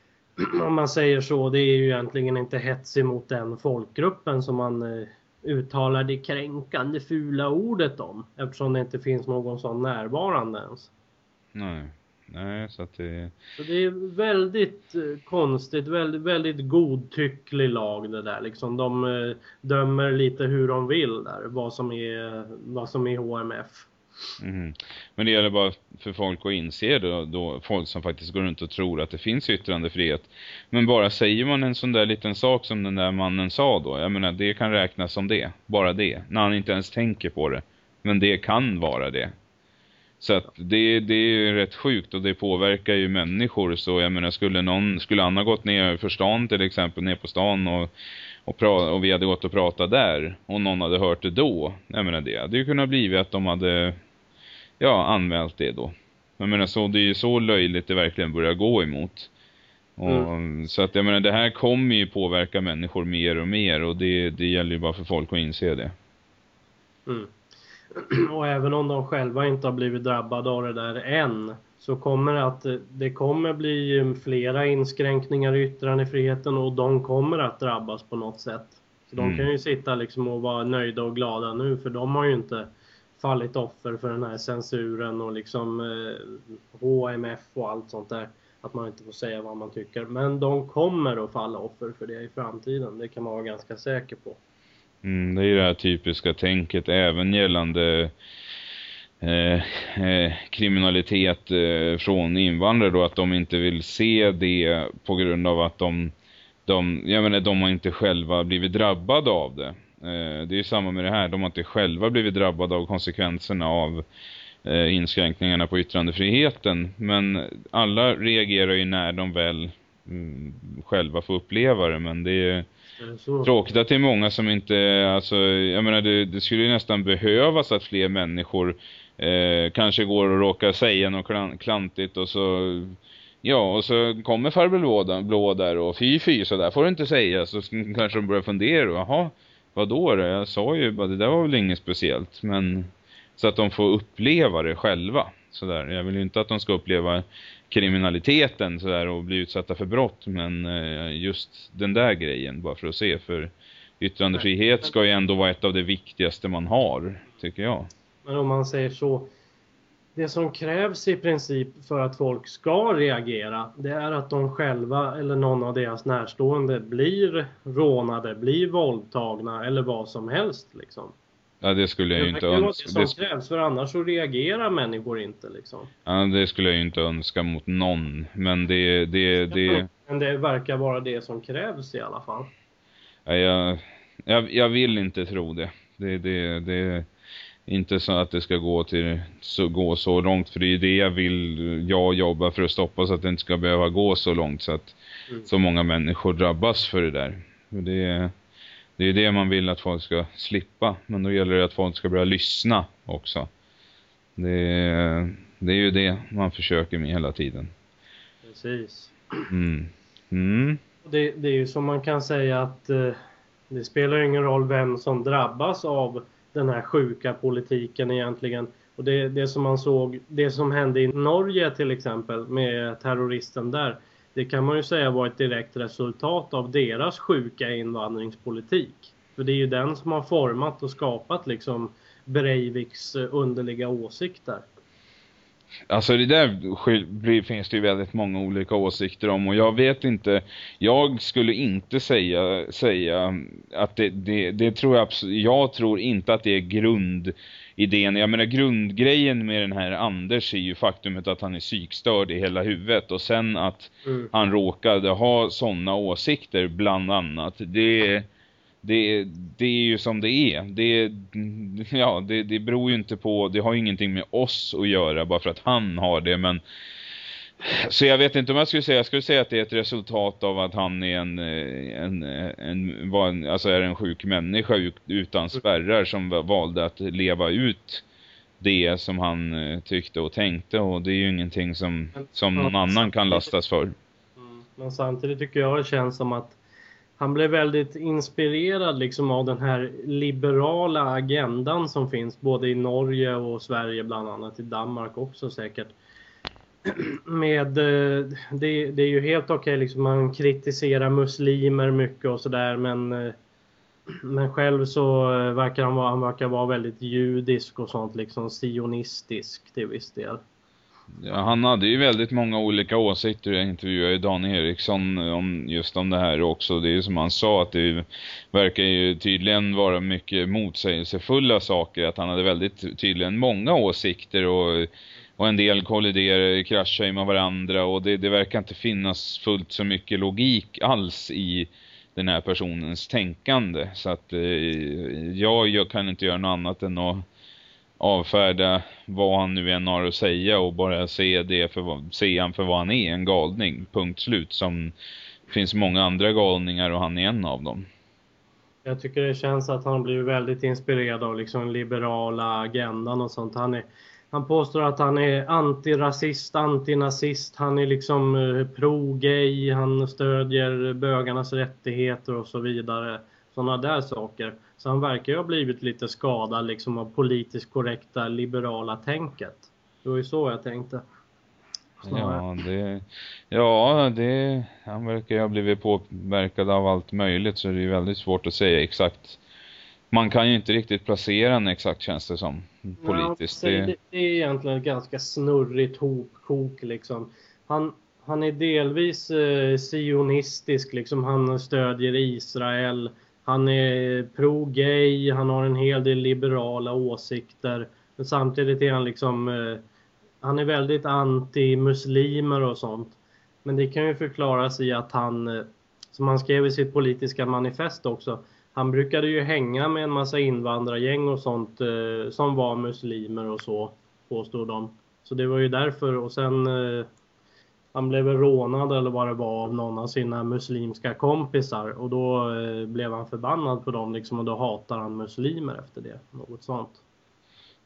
*clears throat* om man säger så, det är ju egentligen inte hets emot den folkgruppen som man eh, uttalar det kränkande fula ordet om. Eftersom det inte finns någon sån närvarande ens. Nej. Nej, så att det... Så det är väldigt eh, konstigt, väldigt, väldigt godtycklig lag det där. Liksom de eh, dömer lite hur de vill där, vad som är, vad som är HMF. Mm. Men det gäller bara för folk att inse då, då, folk som faktiskt går runt och tror att det finns yttrandefrihet. Men bara säger man en sån där liten sak som den där mannen sa då, jag menar det kan räknas som det, bara det, när han inte ens tänker på det. Men det kan vara det. Så att det, det är rätt sjukt och det påverkar ju människor. Så jag menar, skulle någon, skulle Anna gått ner för stan till exempel, ner på stan och och, och vi hade gått och pratat där och någon hade hört det då. Jag menar det hade ju kunnat blivit att de hade ja, anmält det då. Jag menar så, det är ju så löjligt det verkligen börjar gå emot. Och, mm. Så att jag menar det här kommer ju påverka människor mer och mer och det, det gäller ju bara för folk att inse det. Mm. *clears throat* Och även om de själva inte har blivit drabbade av det där än så kommer att det kommer bli flera inskränkningar i yttrandefriheten och de kommer att drabbas på något sätt. Så de mm. kan ju sitta liksom och vara nöjda och glada nu för de har ju inte fallit offer för den här censuren och liksom eh, HMF och allt sånt där. Att man inte får säga vad man tycker. Men de kommer att falla offer för det i framtiden. Det kan man vara ganska säker på. Mm, det är det här typiska tänket även gällande eh, eh, kriminalitet eh, från invandrare då. Att de inte vill se det på grund av att de, de, jag menar, de har inte själva blivit drabbade av det. Eh, det är ju samma med det här. De har inte själva blivit drabbade av konsekvenserna av eh, inskränkningarna på yttrandefriheten. Men alla reagerar ju när de väl mm, själva får uppleva det. Men det är så. tråkigt att det är många som inte, alltså, jag menar det, det skulle ju nästan behövas att fler människor eh, kanske går och råkar säga något klantigt och så Ja, och så kommer farbror blå där och fy fy så där får du inte säga. Så kanske de börjar fundera, jaha, vadå då? Jag sa ju bara, det där var väl inget speciellt. Men så att de får uppleva det själva. Så där. Jag vill ju inte att de ska uppleva kriminaliteten så där och bli utsatta för brott. Men eh, just den där grejen bara för att se. För yttrandefrihet ska ju ändå vara ett av det viktigaste man har, tycker jag. Men om man säger så, det som krävs i princip för att folk ska reagera det är att de själva eller någon av deras närstående blir rånade, blir våldtagna eller vad som helst liksom. Ja, det skulle jag ju inte önska. Det som krävs, för annars så reagerar människor inte liksom. Ja, det skulle jag ju inte önska mot någon. Men det, det, det... Men det verkar vara det som krävs i alla fall. Ja, jag, jag, jag vill inte tro det. Det, det, det inte så att det ska gå till så, gå så långt för det är det jag vill jag jobba för att stoppa så att det inte ska behöva gå så långt så att mm. så många människor drabbas för det där. Det är, det är det man vill att folk ska slippa men då gäller det att folk ska börja lyssna också. Det är, det är ju det man försöker med hela tiden. Precis. Mm. Mm. Det, det är ju som man kan säga att eh, det spelar ingen roll vem som drabbas av den här sjuka politiken egentligen. Och det, det som man såg, det som hände i Norge till exempel med terroristen där. Det kan man ju säga var ett direkt resultat av deras sjuka invandringspolitik. För det är ju den som har format och skapat liksom Breiviks eh, underliga åsikter. Alltså det där finns det ju väldigt många olika åsikter om och jag vet inte, jag skulle inte säga, säga att det, det, det tror jag absolut, jag tror inte att det är grundidén. Jag menar grundgrejen med den här Anders är ju faktumet att han är psykstörd i hela huvudet och sen att mm. han råkade ha sådana åsikter bland annat. Det det, det är ju som det är. Det, ja, det, det beror ju inte på, det har ju ingenting med oss att göra bara för att han har det, men så jag vet inte om jag skulle säga, jag skulle säga att det är ett resultat av att han är en, en, en, en alltså är en sjuk människa utan spärrar som valde att leva ut det som han eh, tyckte och tänkte och det är ju ingenting som, som någon annan kan lastas för. Mm, men samtidigt tycker jag det känns som att han blev väldigt inspirerad liksom av den här liberala agendan som finns både i Norge och Sverige bland annat, i Danmark också säkert. *clears throat* Med, eh, det, det är ju helt okej okay, liksom man kritiserar muslimer mycket och sådär men eh, *clears throat* men själv så eh, verkar han vara, han verkar vara väldigt judisk och sånt liksom sionistisk till viss del. Han hade ju väldigt många olika åsikter. Jag intervjuade ju Dan Eriksson om just om det här också. Det är ju som han sa att det verkar ju tydligen vara mycket motsägelsefulla saker. Att han hade väldigt tydligen många åsikter och, och en del kolliderar, kraschar med varandra. Och det, det verkar inte finnas fullt så mycket logik alls i den här personens tänkande. Så att eh, jag, jag kan inte göra något annat än att avfärda vad han nu än har att säga och bara se det för se han för vad han är, en galning, punkt slut som finns många andra galningar och han är en av dem. Jag tycker det känns att han blir väldigt inspirerad av liksom liberala agendan och sånt. Han, är, han påstår att han är antirasist, antinazist, han är liksom eh, pro-gay, han stödjer bögarnas rättigheter och så vidare. Sådana där saker. Så han verkar ju ha blivit lite skadad liksom av politiskt korrekta liberala tänket. Det var ju så jag tänkte. Ja, det, ja det, han verkar ju ha blivit påverkad av allt möjligt så det är väldigt svårt att säga exakt. Man kan ju inte riktigt placera en exakt känns det som politiskt. Ja, det, det är egentligen ett ganska snurrigt hopkok liksom. Han, han är delvis eh, sionistisk liksom. Han stödjer Israel han är pro-gay, han har en hel del liberala åsikter. Men samtidigt är han liksom... Eh, han är väldigt anti-muslimer och sånt. Men det kan ju förklaras i att han, eh, som han skrev i sitt politiska manifest också, han brukade ju hänga med en massa invandrargäng och sånt eh, som var muslimer och så. påstod de. Så det var ju därför och sen han blev rånad eller vad det var av någon av sina muslimska kompisar och då eh, blev han förbannad på dem liksom och då hatar han muslimer efter det. Något sånt.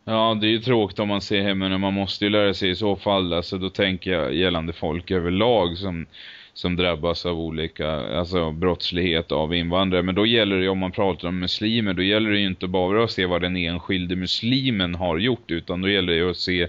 Ja, det är ju tråkigt om man ser hemma när man måste ju lära sig i så fall. Alltså då tänker jag gällande folk överlag som, som drabbas av olika, alltså brottslighet av invandrare. Men då gäller det ju, om man pratar om muslimer, då gäller det ju inte bara att se vad den enskilde muslimen har gjort. Utan då gäller det ju att se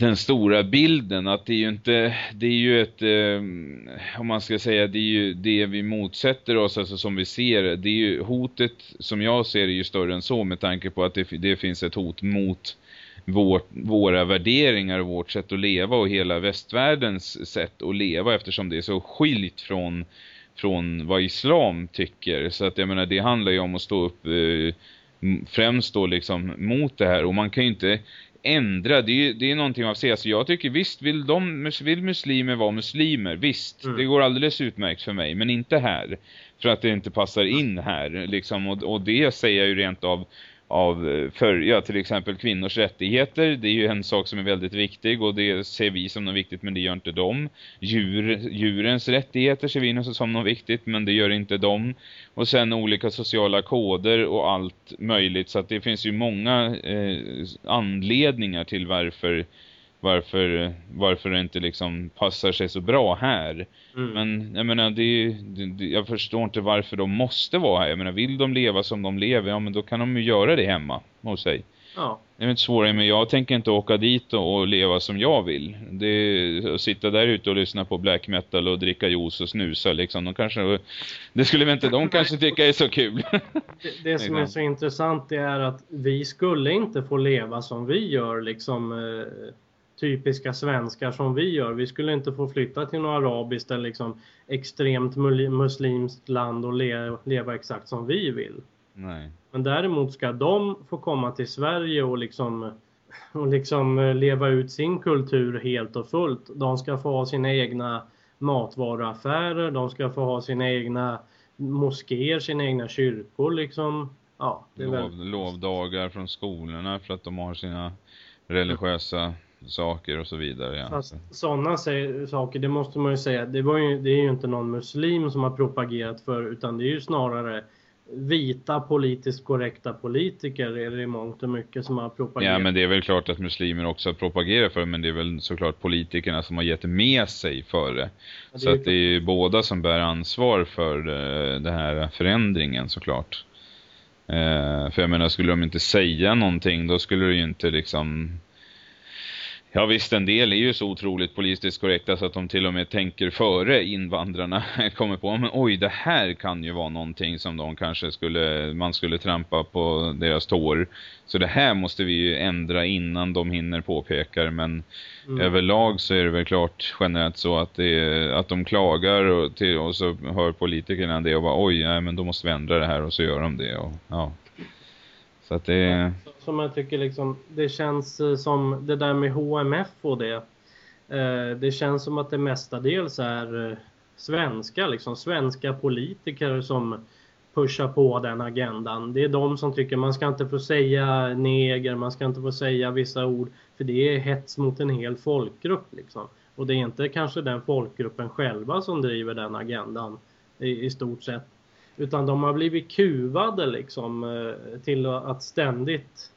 den stora bilden att det är ju inte det är ju ett eh, om man ska säga det är ju det vi motsätter oss alltså som vi ser det. Är ju hotet som jag ser är ju större än så med tanke på att det, det finns ett hot mot vår, våra värderingar och vårt sätt att leva och hela västvärldens sätt att leva eftersom det är så skilt från från vad islam tycker. Så att jag menar det handlar ju om att stå upp eh, främst då liksom mot det här. Och man kan ju inte ändra, det är, det är någonting av sig. Alltså jag tycker visst vill, de, vill muslimer vara muslimer, visst, mm. det går alldeles utmärkt för mig, men inte här. För att det inte passar in här, liksom, och, och det säger jag ju rent av av eh, för, ja, till exempel kvinnors rättigheter. Det är ju en sak som är väldigt viktig och det ser vi som något viktigt men det gör inte de. Djur, djurens rättigheter ser vi som något viktigt men det gör inte de. Och sen olika sociala koder och allt möjligt så att det finns ju många eh, anledningar till varför varför, varför det inte liksom passar sig så bra här. Mm. Men jag menar, det, det, jag förstår inte varför de måste vara här. Jag menar, vill de leva som de lever, ja men då kan de ju göra det hemma hos sig. Ja. Det är inte svårare, men jag tänker inte åka dit och, leva som jag vill. Det är sitta där ute och lyssna på black metal och dricka juice och snusa liksom. De kanske, det skulle väl inte de *laughs* kanske tycka är så kul. Det, det som är så intressant det är att vi skulle inte få leva som vi gör liksom eh, typiska svenskar som vi gör. Vi skulle inte få flytta till något arabiskt eller liksom extremt muslimskt land och le leva exakt som vi vill. Nej. Men däremot ska de få komma till Sverige och liksom, och liksom eh, leva ut sin kultur helt och fullt. De ska få ha sina egna matvaruaffärer, de ska få ha sina egna moskéer, sina egna kyrkor liksom. Ja, Lov. Lovdagar från skolorna för att de har sina religiösa saker och så vidare. Fast sådana saker, det måste man ju säga, det, var ju, det är ju inte någon muslim som har propagerat för utan det är ju snarare vita politiskt korrekta politiker är det i mångt och mycket som har propagerat. Ja men det är väl klart att muslimer också har propagerat för det men det är väl såklart politikerna som har gett med sig för det. Ja, det så att det är ju båda som bär ansvar för eh, den här förändringen såklart. Eh, för jag menar skulle de inte säga någonting då skulle det ju inte liksom Ja visst, en del är ju så otroligt politiskt korrekta så att de till och med tänker före invandrarna *laughs* kommer på, men oj det här kan ju vara någonting som de kanske skulle, man skulle trampa på deras tår. Så det här måste vi ju ändra innan de hinner påpekar, men mm. överlag så är det väl klart generellt så att, det, att de klagar och, till, och så hör politikerna det och bara oj, nej, men då måste vi ändra det här och så gör de det. Och, ja. Så att det... Som jag tycker liksom, det känns eh, som det där med HMF och det. Eh, det känns som att det mestadels är eh, svenska, liksom svenska politiker som pushar på den agendan. Det är de som tycker man ska inte få säga neger, man ska inte få säga vissa ord, för det är hets mot en hel folkgrupp liksom. Och det är inte kanske den folkgruppen själva som driver den agendan i, i stort sett. Utan de har blivit kuvade liksom eh, till att ständigt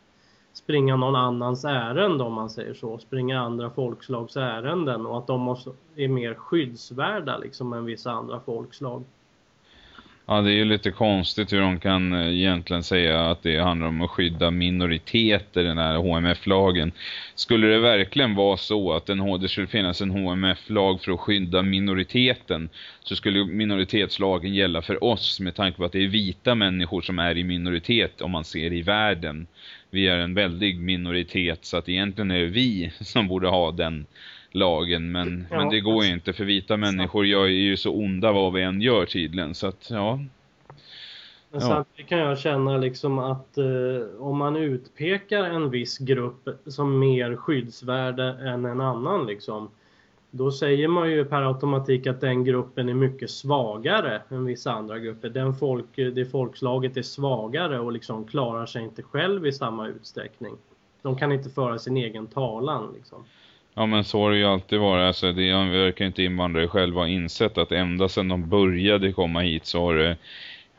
springa någon annans ärende om man säger så. Springa andra folkslags ärenden och att de måste, är mer skyddsvärda liksom än vissa andra folkslag. Ja, det är ju lite konstigt hur de kan eh, egentligen säga att det handlar om att skydda minoriteter, den här HMF-lagen. Skulle det verkligen vara så att en, det skulle finnas en HMF-lag för att skydda minoriteten så skulle minoritetslagen gälla för oss med tanke på att det är vita människor som är i minoritet om man ser i världen. Vi är en väldig minoritet så att egentligen är det vi som borde ha den lagen. Men, ja, men det går ju inte för vita människor gör ju så onda vad vi än gör tydligen. Så att ja. Men ja. samtidigt kan jag känna liksom att eh, om man utpekar en viss grupp som mer skyddsvärde än en annan liksom. Då säger man ju per automatik att den gruppen är mycket svagare än vissa andra grupper. Den folk, det folkslaget är svagare och liksom klarar sig inte själv i samma utsträckning. De kan inte föra sin egen talan liksom. Ja men så har det ju alltid varit. Alltså, det verkar inte invandrare själva ha insett att ända sedan de började komma hit så har det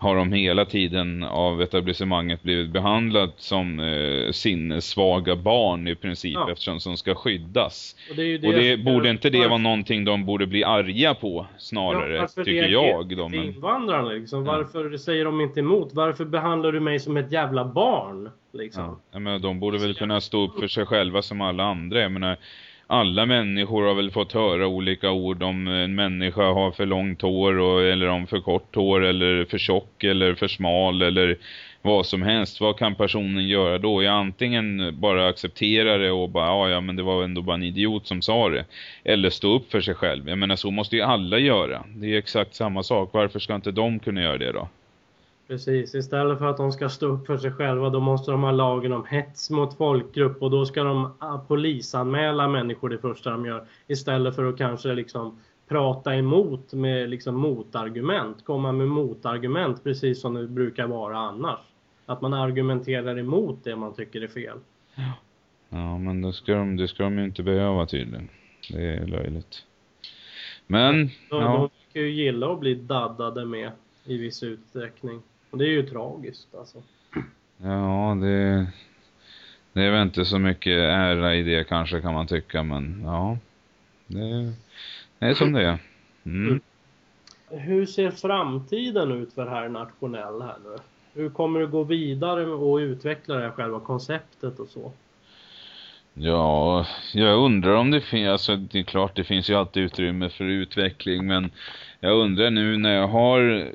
har de hela tiden av etablissemanget blivit behandlat som eh, sinnessvaga barn i princip ja. eftersom de ska skyddas. Och det, det och det borde inte det vara någonting de borde bli arga på snarare, ja, tycker jag. De, men... invandrarna liksom. Varför säger de inte emot? Varför behandlar du mig som ett jävla barn? Liksom? Ja, men de borde väl kunna stå upp för sig själva som alla andra. Jag menar, alla människor har väl fått höra olika ord om en människa har för långt hår och, eller om för kort hår eller för tjock eller för smal eller vad som helst. Vad kan personen göra då? Jag antingen bara acceptera det och bara, ja, ja men det var ändå bara en idiot som sa det. Eller stå upp för sig själv. Jag menar så måste ju alla göra. Det är exakt samma sak. Varför ska inte de kunna göra det då? Precis, istället för att de ska stå upp för sig själva då måste de ha lagen om hets mot folkgrupp och då ska de ah, polisanmäla människor det första de gör. Istället för att kanske liksom prata emot med liksom motargument, komma med motargument precis som det brukar vara annars. Att man argumenterar emot det man tycker är fel. Ja, ja men det ska, de, det ska de ju inte behöva tydligen. Det är löjligt. Men, de, ja. De kan ju gilla att bli daddade med i viss utsträckning. Och det är ju tragiskt alltså. Ja, det, det är väl inte så mycket ära i det kanske kan man tycka, men ja. Det, det är som det är. Mm. mm. Hur ser framtiden ut för här nationell här nu? Hur kommer du gå vidare och utveckla det här själva konceptet och så? Ja, jag undrar om det finns, alltså det är klart det finns ju alltid utrymme för utveckling men jag undrar nu när jag har,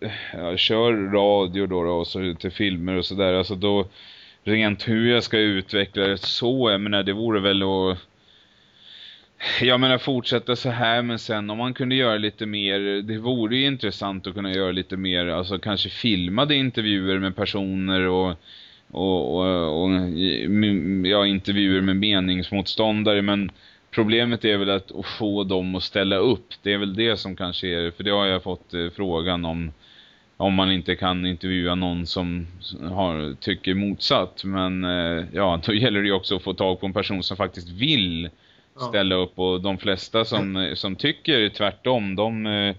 eh, jag kör radio då, då och så till filmer och sådär, alltså då rent hur jag ska utveckla det så, jag menar det vore väl att jag menar fortsätta så här men sen om man kunde göra lite mer, det vore ju intressant att kunna göra lite mer, alltså kanske filmade intervjuer med personer och och, och, och ja, intervjuer med meningsmotståndare men Problemet är väl att, få dem att ställa upp. Det är väl det som kanske är, för det har jag fått eh, frågan om om man inte kan intervjua någon som har, tycker motsatt. Men eh, ja, då gäller det ju också att få tag på en person som faktiskt vill ställa upp. Och de flesta som, som tycker tvärtom, de, eh,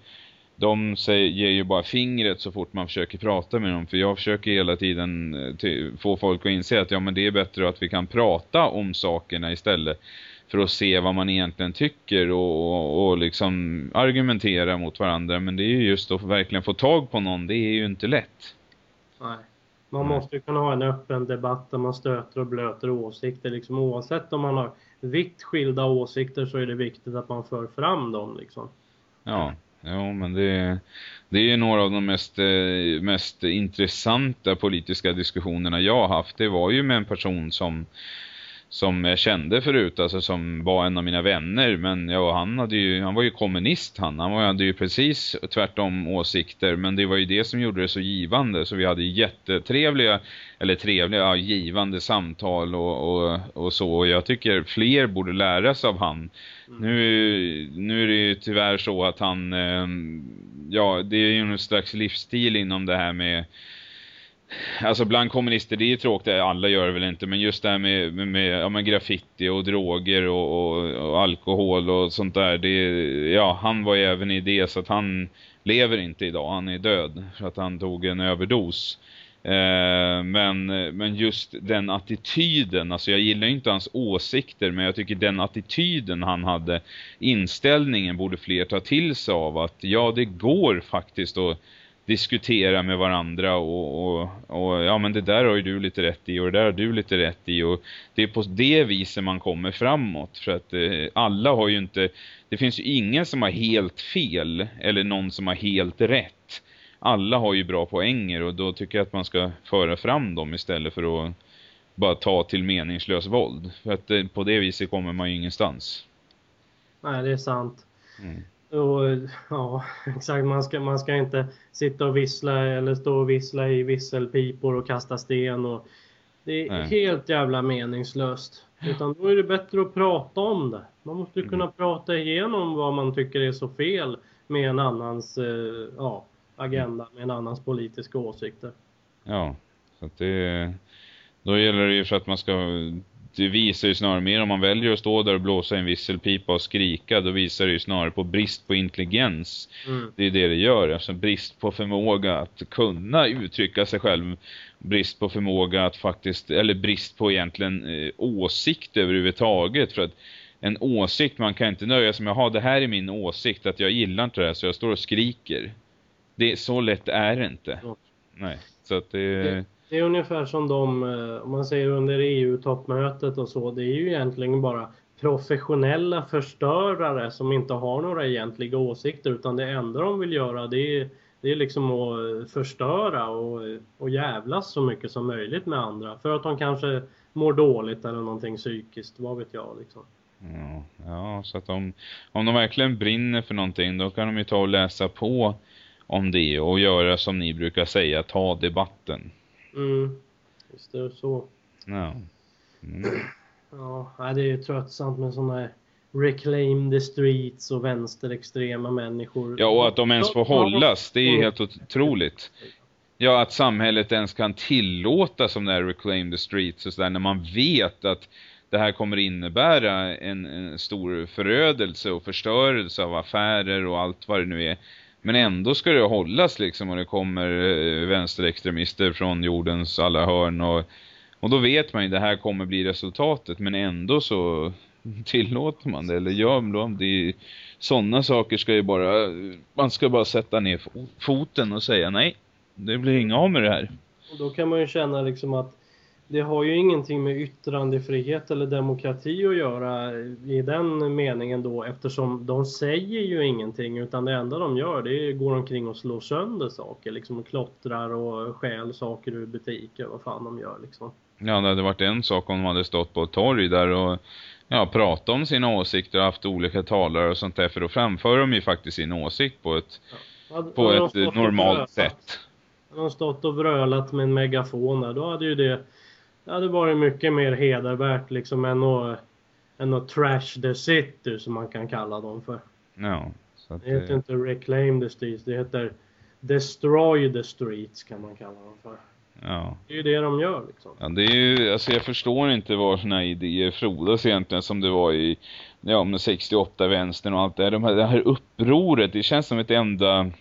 de säger, ger ju bara fingret så fort man försöker prata med dem. För jag försöker hela tiden eh, få folk att inse att ja, men det är bättre att vi kan prata om sakerna istället för att se vad man egentligen tycker och, och, och liksom argumentera mot varandra. Men det är ju just att verkligen få tag på någon, det är ju inte lätt. Nej. Man måste ju kunna ha en öppen debatt där man stöter och blöter åsikter. Liksom, oavsett om man har vitt skilda åsikter så är det viktigt att man för fram dem. Liksom. Ja, jo, men det, det är några av de mest, eh, mest intressanta politiska diskussionerna jag har haft. Det var ju med en person som som jag kände förut, alltså som var en av mina vänner. Men ja, han, hade ju, han var ju kommunist han. Han hade ju precis tvärtom åsikter. Men det var ju det som gjorde det så givande. Så vi hade jättetrevliga, eller trevliga, ja, givande samtal och, och, och så. Och jag tycker fler borde lära sig av han. Mm. Nu, nu är det ju tyvärr så att han, eh, ja det är ju en slags livsstil inom det här med Alltså bland kommunister, det är ju tråkigt, alla gör det väl inte, men just det här med, med, med, ja, med graffiti och droger och, och, och, alkohol och sånt där, det, ja, han var ju även i det så att han lever inte idag, han är död för att han tog en överdos. Eh, men, men just den attityden, alltså jag gillar inte hans åsikter men jag tycker den attityden han hade, inställningen borde fler ta till sig av att ja det går faktiskt att diskutera med varandra och, och, och, ja men det där har ju du lite rätt i och det där har du lite rätt i och det är på det viset man kommer framåt för att eh, alla har ju inte det finns ju ingen som har helt fel eller någon som har helt rätt. Alla har ju bra poänger och då tycker jag att man ska föra fram dem istället för att bara ta till meningslös våld. För att eh, på det viset kommer man ju ingenstans. Nej det är sant. Mm. Och, ja, exakt. Man ska, man ska inte sitta och vissla eller stå och vissla i visselpipor och kasta sten. Och, det är Nej. helt jävla meningslöst. Utan då är det bättre att prata om det. Man måste ju kunna mm. prata igenom vad man tycker är så fel med en annans eh, ja, agenda, med en annans politiska åsikter. Ja, så att det, Då gäller det ju för att man ska det visar ju snarare mer om man väljer att stå där och blåsa en visselpipa och skrika då visar det ju snarare på brist på intelligens. Mm. Det är det det gör, alltså brist på förmåga att kunna uttrycka sig själv. Brist på förmåga att faktiskt, eller brist på egentligen eh, åsikt överhuvudtaget för att en åsikt, man kan inte nöja sig med, ha det här är min åsikt, att jag gillar inte det här så jag står och skriker. Det, så lätt är det inte. Ja. Nej, så att det... Det- det är ungefär som de, eh, om man säger under EU-toppmötet och så, det är ju egentligen bara professionella förstörare som inte har några egentliga åsikter utan det enda de vill göra det är, det är liksom att eh, förstöra och, eh, och jävlas så mycket som möjligt med andra för att de kanske mår dåligt eller någonting psykiskt, vad vet jag liksom. Ja, ja, så att om, om de verkligen brinner för någonting då kan de ju ta och läsa på om det och göra som ni brukar säga, ta debatten. Mm, visst är det så. Ja. Mm. Ja, det är ju tröttsamt med sådana här reclaim the streets och vänsterextrema människor. ja, och att de ens får hållas, det är ju helt otroligt. Ja, att samhället ens kan tillåta som det här Reclaim the Streets och sådär när man vet att det här kommer innebära en, en stor förödelse och förstörelse av affärer och allt vad det nu är. Men ändå ska det hållas liksom och det kommer eh, vänsterextremister från jordens alla hörn och, och då vet man ju det här kommer bli resultatet men ändå så *laughs* tillåter man det eller gör man det. det sådana saker ska ju bara, man ska bara sätta ner foten och säga nej, det blir inga av med det här. Och då kan man ju känna liksom att det har ju ingenting med yttrandefrihet eller demokrati att göra i den meningen då eftersom de säger ju ingenting utan det enda de gör det är går omkring och slår sönder saker liksom och klottrar och stjäl saker ur butiker vad fan de gör liksom. Ja, det hade varit en sak om de hade stått på ett torg där och ja, pratat om sina åsikter och haft olika talare och sånt där. För då framför de ju faktiskt sin åsikt på ett, Hade- på hade de ett normalt sätt. Hade de stått och vrölat med en megafon där, då hade ju det det hade varit mycket mer hedervärt liksom än att, än att trash the city som man kan kalla dem för. Ja, så Det heter eh, inte reclaim the streets, det heter destroy the streets kan man kalla dem för. ja. Det är ju det de gör liksom. Ja, det är ju, alltså jag förstår inte var såna idéer frodas egentligen som det var i, ja med 68 vänstern och allt det här. De här, det här upproret, det känns som ett enda,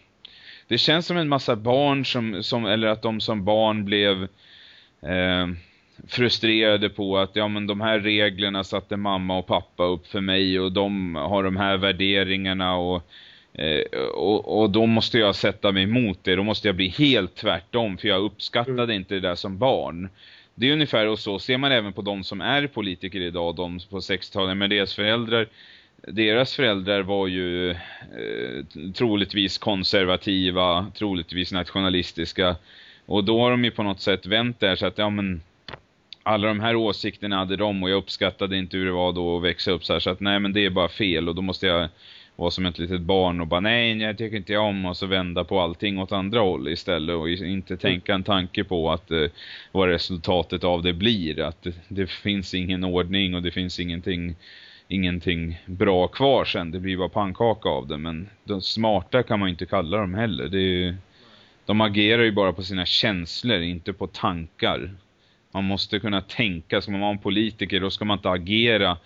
det känns som en massa barn som, som eller att de som barn blev eh, frustrerade på att ja men de här reglerna satte mamma och pappa upp för mig och de har de här värderingarna och Eh, och, och då måste jag sätta mig emot det. Då måste jag bli helt tvärtom. För jag uppskattade Mm. inte det där som barn. Det är ungefär och så ser man även på de som är politiker idag. De på 60-talet med deras föräldrar. Deras föräldrar var ju eh, troligtvis konservativa. Troligtvis nationalistiska. Och då har de ju på något sätt vänt där så att ja men alla de här åsikterna hade de och jag uppskattade inte hur det var då att växa upp så här. Så att nej men det är bara fel och då måste jag vara som ett litet barn och bara nej jag tycker inte jag om och så vända på allting åt andra håll istället och inte tänka en tanke på att eh, vad resultatet av det blir. Att det, det finns ingen ordning och det finns ingenting ingenting bra kvar sen. Det blir bara pannkaka av det. Men de smarta kan man ju inte kalla dem heller. Det är, ju- de agerar ju bara på sina känslor inte på tankar man måste kunna tänka, ska man vara en politiker då ska man inte agera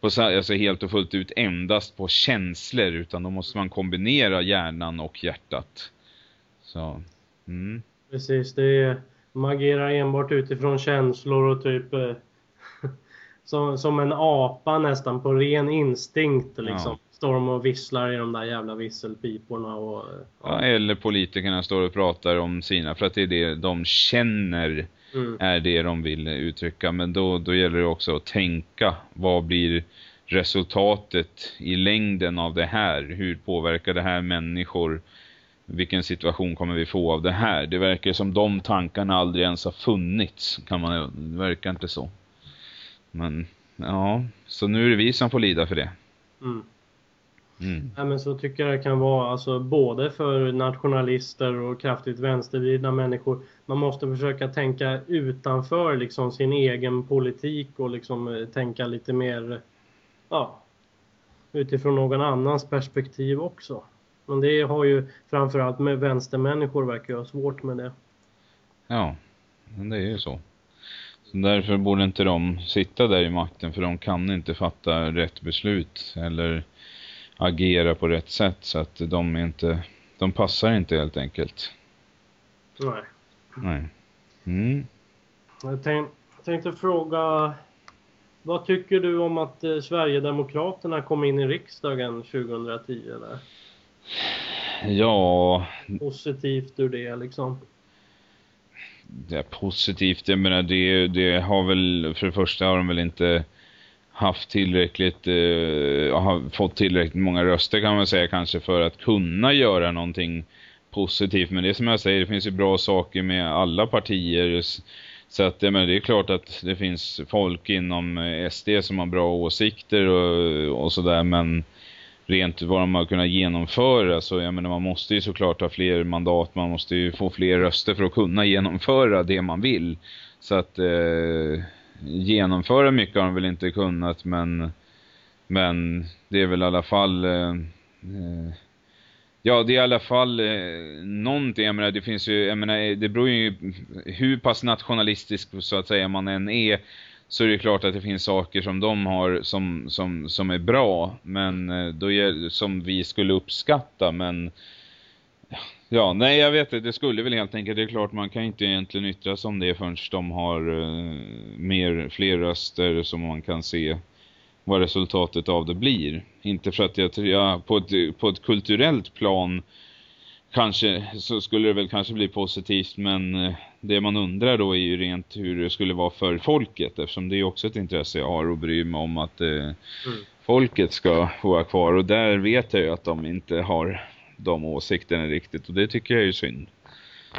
på, så- alltså helt och fullt ut endast på känslor utan då måste man kombinera hjärnan och hjärtat. Så, mm. Precis, det är, de agerar enbart utifrån känslor och typ eh, *laughs* som, som en apa nästan på ren instinkt liksom. Ja. Står de och visslar i de där jävla visselpiporna och... Ja, eller politikerna står och pratar om sina för att det är det de känner Mm. är det de vill uttrycka. Men då, då gäller det också att tänka vad blir resultatet i längden av det här? Hur påverkar det här människor? Vilken situation kommer vi få av det här? Det verkar som de tankarna aldrig ens har funnits. Kan man, det verkar inte så. Men ja, så nu är det vi som får lida för det. Mm. Mm. Nej, men så tycker jag det kan vara alltså både för nationalister och kraftigt vänstervridna människor. Man måste försöka tänka utanför liksom sin egen politik och liksom tänka lite mer ja, utifrån någon annans perspektiv också. Men det har ju framförallt med vänstermänniskor verkar ha svårt med det. Ja, men det är ju så. Därför borde inte de sitta där i makten för de kan inte fatta rätt beslut eller agera på rätt sätt så att de inte de passar inte helt enkelt. Nej. Nej. Mm. Jag tänk, tänkte fråga vad tycker du om att eh, Sverigedemokraterna kom in i riksdagen 2010 där? Ja, Positivt ur det liksom. det är positivt. Jag menar, det, det har väl, för det första har de väl inte haft tillräckligt, eh, har fått tillräckligt många röster kan man säga kanske för att kunna göra någonting positivt. Men det är som jag säger, det finns ju bra saker med alla partier. Så att men det är klart att det finns folk inom eh, SD som har bra åsikter och, och sådär. Men rent vad de har kunnat genomföra så jag menar man måste ju såklart ha fler mandat. Man måste ju få fler röster för att kunna genomföra det man vill. Så att eh, genomföra mycket har de väl inte kunnat men men det är väl i alla fall eh, eh, Ja, det är i alla fall eh, någonting, jag menar det finns ju, jag menar det beror ju hur pass nationalistisk så att säga man än är så är det klart att det finns saker som de har som, som, som är bra. Men eh, då som vi skulle uppskatta men Ja, nej jag vet det. Det skulle väl helt enkelt. Det är klart man kan inte egentligen yttra sig om det förrän de har uh, mer, fler röster som man kan se vad resultatet av det blir. Inte för att jag tror, ja, på ett, på ett kulturellt plan kanske så skulle det väl kanske bli positivt men uh, det man undrar då är ju rent hur det skulle vara för folket eftersom det är också ett intresse jag har och bryr mig om att uh, mm. folket ska vara kvar och där vet jag ju att de inte har de åsikterna riktigt och det tycker jag är synd.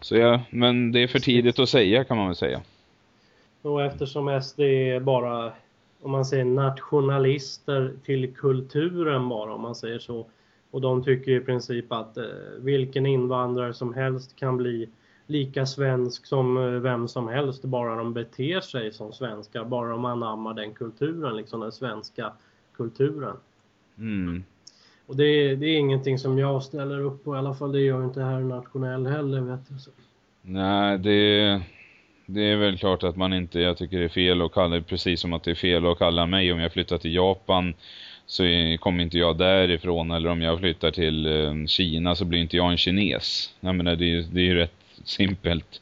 Så ja, men det är för tidigt att säga kan man väl säga. Och eftersom SD är bara, om man säger nationalister till kulturen bara om man säger så. Och de tycker i princip att eh, vilken invandrare som helst kan bli lika svensk som eh, vem som helst bara de beter sig som svenskar, bara de anammar den kulturen, liksom den svenska kulturen. Mm. Och det, det är ingenting som jag ställer upp på i alla fall. Det gör inte här nationell heller vet jag. Så. Nej, det, det är väl klart att man inte, jag tycker det är fel att kalla, precis som att det är fel att kalla mig om jag flyttar till Japan så kommer inte jag därifrån eller om jag flyttar till eh, Kina så blir inte jag en kines. Jag menar det, det är ju rätt simpelt.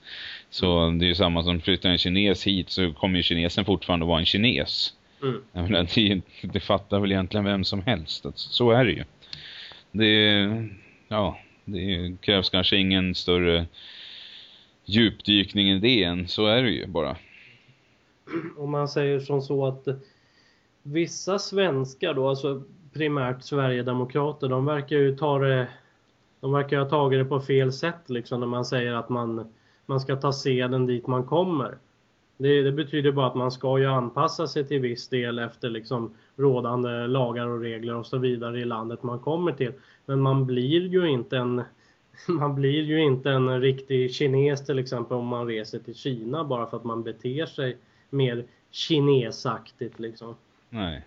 Så det är ju samma som flyttar en kines hit så kommer ju kinesen fortfarande vara en kines. Mm. Jag menar, det, det fattar väl egentligen vem som helst. Så är det ju. Det, ja, det krävs kanske ingen större djupdykning än det än. Så är det ju bara. Om man säger som så att vissa svenskar då, alltså primärt Sverigedemokrater, de verkar ju ta det de verkar ha tagit det på fel sätt liksom när man säger att man, man ska ta seden dit man kommer. Det, det, betyder bara att man ska ju anpassa sig till viss del efter liksom rådande lagar och regler och så vidare i landet man kommer till. Men man blir ju inte en *laughs* man blir ju inte en riktig kines till exempel om man reser till Kina bara för att man beter sig mer kinesaktigt liksom. Nej.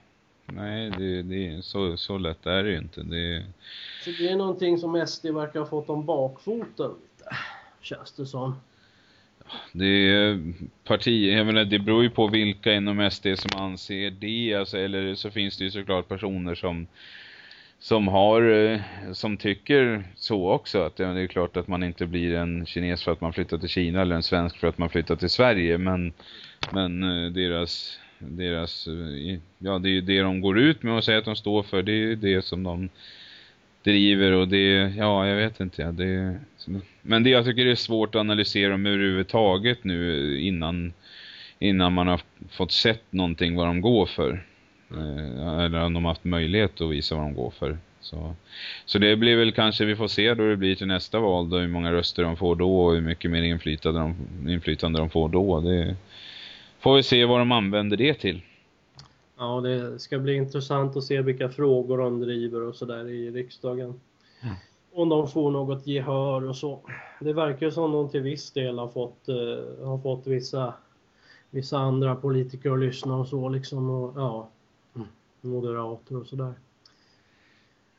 Nej, det, det, så, så lätt är det ju inte. Det... Så det är någonting som SD verkar ha fått om bakfoten lite, känns det som. Det är parti, jag menar, det beror ju på vilka inom SD som anser det, alltså, eller så finns det ju såklart personer som som har, eh, som tycker så också, att det är klart att man inte blir en kines för att man flyttar till Kina eller en svensk för att man flyttar till Sverige, men, men eh, deras, deras, eh, ja det är ju det de går ut med och säger att de står för, det är ju det som de driver och det, ja jag vet inte, ja, det, men det jag tycker det är svårt att analysera dem överhuvudtaget nu innan, innan man har fått sett någonting vad de går för. Eh, eller om de har haft möjlighet att visa vad de går för. Så, så det blir väl kanske, vi får se då det blir till nästa val då hur många röster de får då och hur mycket mer inflytande de, inflytande de får då. Det får vi se vad de använder det till. Ja, det ska bli intressant att se vilka frågor de driver och sådär i riksdagen. Mm. Om de får något gehör och så. Det verkar som de till viss del har fått, uh, har fått vissa, vissa andra politiker att lyssna och så liksom. Och, ja, moderater och sådär.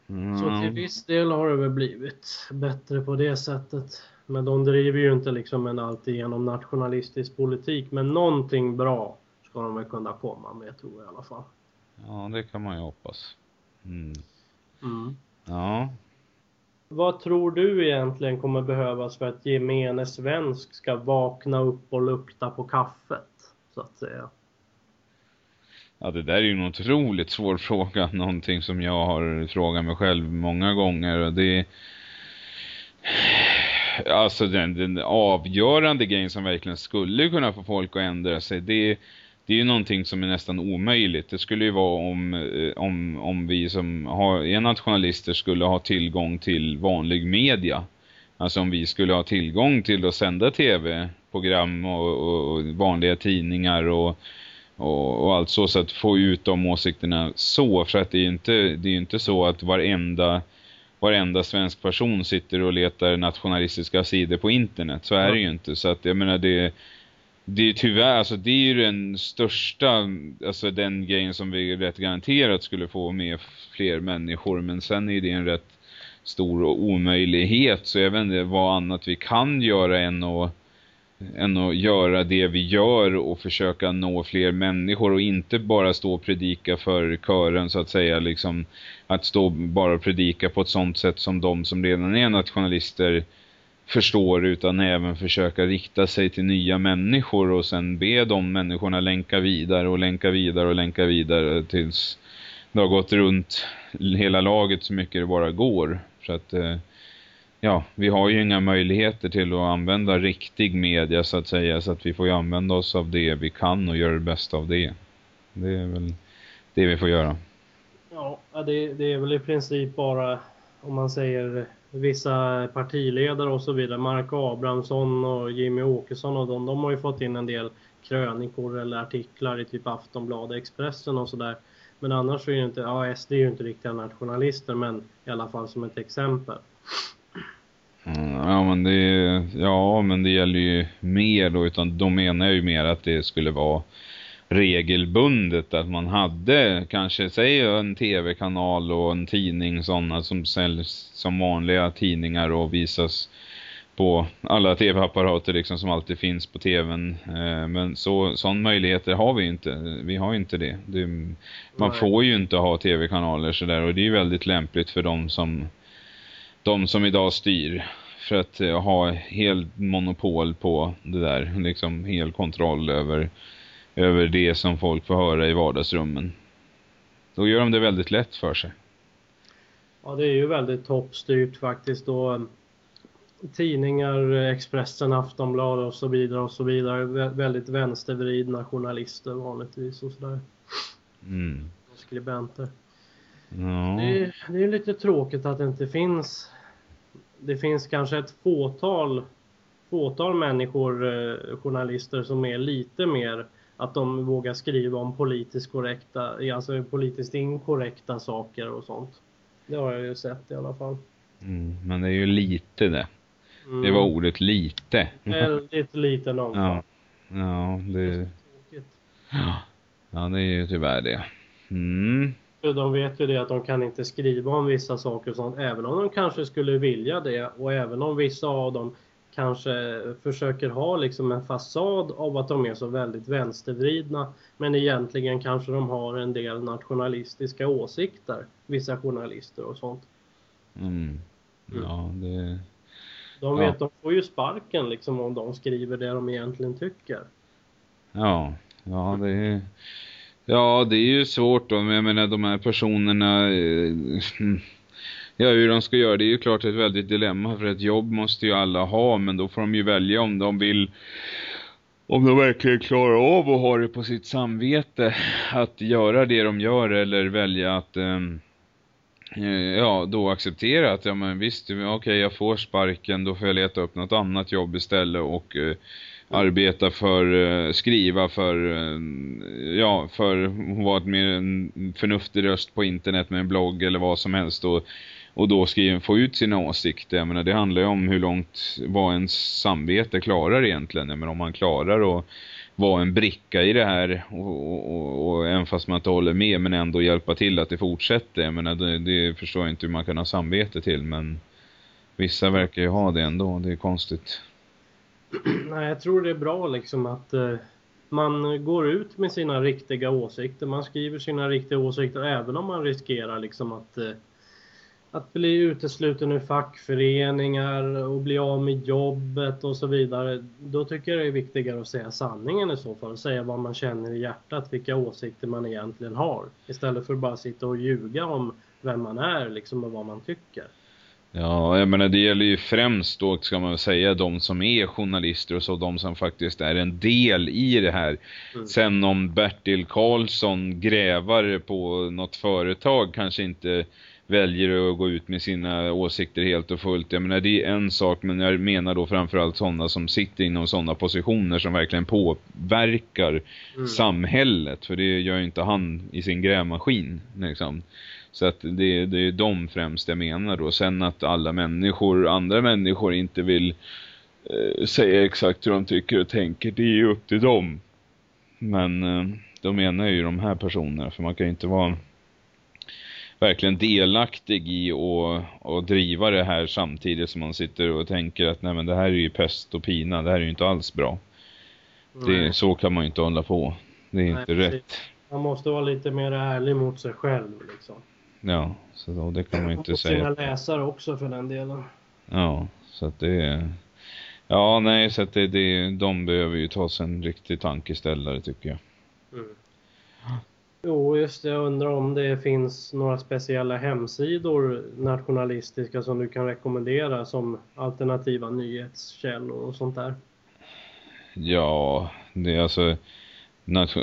Mm. Så till viss del har det väl blivit bättre på det sättet. Men de driver ju inte liksom en alltigenom nationalistisk politik. Men någonting bra ska de väl kunna komma med tror jag i alla fall. Ja, det kan man ju hoppas. Mm. Mm. Ja. Vad tror du egentligen kommer behövas för att gemene svensk ska vakna upp och lukta på kaffet? Så att säga. Ja, det där är ju en otroligt svår *laughs* fråga. Någonting som jag har frågat mig själv många gånger. Och det Alltså den, den avgörande grejen som verkligen skulle kunna få folk att ändra sig. Det, det är ju någonting som är nästan omöjligt. Det skulle ju vara om, eh, om, om vi som har, är nationalister skulle ha tillgång till vanlig media. Alltså om vi skulle ha tillgång till att sända tv-program och, och, och vanliga tidningar och och, allt så, så att få ut de åsikterna så, för att det är ju inte, det är inte så att varenda, varenda svensk person sitter och letar nationalistiska sidor på internet, så är det ju inte, så att jag menar det det är tyvärr, alltså det är ju den största, alltså den grejen som vi rätt garanterat skulle få med fler människor, men sen är det en rätt stor omöjlighet, så jag vet inte vad annat vi kan göra än att än att göra det vi gör och försöka nå fler människor och inte bara stå och predika för kören så att säga liksom att stå bara och predika på ett sånt sätt som de som redan är nationalister förstår utan även försöka rikta sig till nya människor och sen be de människorna länka vidare och länka vidare och länka vidare tills det har gått runt hela laget så mycket det bara går. Så att eh, ja, vi har ju inga möjligheter till att använda riktig media så att säga. Så att vi får ju använda oss av det vi kan och göra det bästa av det. Det är väl det vi får göra. Ja, det, det är väl i princip bara om man säger vissa partiledare och så vidare. Mark Abrahamsson och Jimmy Åkesson och de, de har ju fått in en del krönikor eller artiklar i typ Aftonbladet, Expressen och sådär. Men annars så är ju inte, ja SD är ju inte riktiga nationalister men i alla fall som ett exempel. Mm, ja men det ja men det gäller ju mer då utan de menar ju mer att det skulle vara regelbundet att man hade kanske säg en tv-kanal och en tidning sådana som säljs som vanliga tidningar och visas på alla tv-apparater liksom som alltid finns på tvn. Eh, men så sån möjligheter har vi inte. Vi har inte det. det man får ju inte ha tv-kanaler sådär och det är ju väldigt lämpligt för de som de som idag styr för att uh, ha helt monopol på det där, liksom hel kontroll över, över det som folk får höra i vardagsrummen. Då gör de det väldigt lätt för sig. Ja, det är ju väldigt toppstyrt faktiskt då tidningar, Expressen, Aftonbladet och så vidare och så vidare. väldigt vänstervridna journalister vanligtvis och sådär. Mm. Skribenter. Ja. Det, är, det är lite tråkigt att det inte finns det finns kanske ett fåtal, fåtal människor, eh, journalister som är lite mer att de vågar skriva om politiskt korrekta, alltså politiskt inkorrekta saker och sånt. Det har jag ju sett i alla fall. Mm, men det är ju lite det. Mm. Det var ordet lite. Väldigt liten omfattning. Ja, ja det... Ja. ja, det är ju tyvärr det. Mm. De vet ju det att de kan inte skriva om vissa saker och sånt, även om de kanske skulle vilja det och även om vissa av dem kanske försöker ha liksom en fasad av att de är så väldigt vänstervridna. Men egentligen kanske de har en del nationalistiska åsikter, vissa journalister och sånt. Mm. Ja, det... De vet, ja. de får ju sparken liksom om de skriver det de egentligen tycker. Ja, ja det är... Ja, det är ju svårt då. Men jag menar de här personerna... Eh, ja, hur de ska göra det är ju klart ett väldigt dilemma. För ett jobb måste ju alla ha. Men då får de ju välja om de vill... Om de verkligen klarar av att ha det på sitt samvete. Att göra det de gör eller välja att... Um, ja, då acceptera att ja men visst, okej okay, jag får sparken, då får jag leta upp något annat jobb istället och uh, arbeta för, uh, skriva för, uh, ja, för att vara mer en förnuftig röst på internet med en blogg eller vad som helst och, och då skriva, få ut sina åsikter. Jag menar, det handlar ju om hur långt, vad ens samvete klarar egentligen. Jag menar, om man klarar att vara en bricka i det här och, och, och, och även fast man inte håller med men ändå hjälpa till att det fortsätter. Jag menar, det, det förstår jag inte hur man kan ha samvete till men Vissa verkar ju ha det ändå, det är konstigt. *clears throat* Nej, jag tror det är bra liksom att eh, man går ut med sina riktiga åsikter. Man skriver sina riktiga åsikter även om man riskerar liksom att eh, att bli utesluten ur fackföreningar och bli av med jobbet och så vidare. Då tycker jag det är viktigare att säga sanningen i så fall. Säga vad man känner i hjärtat, vilka åsikter man egentligen har. Istället för att bara sitta och ljuga om vem man är liksom och vad man tycker. Ja, jag menar det gäller ju främst då ska man väl säga de som är journalister och så de som faktiskt är en del i det här. Mm. Sen om Bertil Karlsson grävar på något företag kanske inte väljer att gå ut med sina åsikter helt och fullt. Jag menar det är en sak men jag menar då framförallt sådana som sitter inom sådana positioner som verkligen påverkar mm. samhället. För det gör ju inte han i sin grävmaskin liksom. Så att det, det är de främst jag menar då. Sen att alla människor, andra människor inte vill eh, säga exakt hur de tycker och tänker, det är ju upp till dem. Men eh, då menar ju de här personerna, för man kan ju inte vara verkligen delaktig i att driva det här samtidigt som man sitter och tänker att nej men det här är ju pest och pina, det här är ju inte alls bra. Det, så kan man ju inte hålla på. Det är nej, inte precis. rätt. Man måste vara lite mer ärlig mot sig själv liksom. Ja, så då, det kan man ju inte och säga. Och sina läsare också för den delen. Ja, så att det är... Ja, nej, så att det, det, de behöver ju ta sig en riktig tankeställare tycker jag. Mm. Jo, just det. Jag undrar om det finns några speciella hemsidor nationalistiska som du kan rekommendera som alternativa nyhetskällor och sånt där? Ja, det är alltså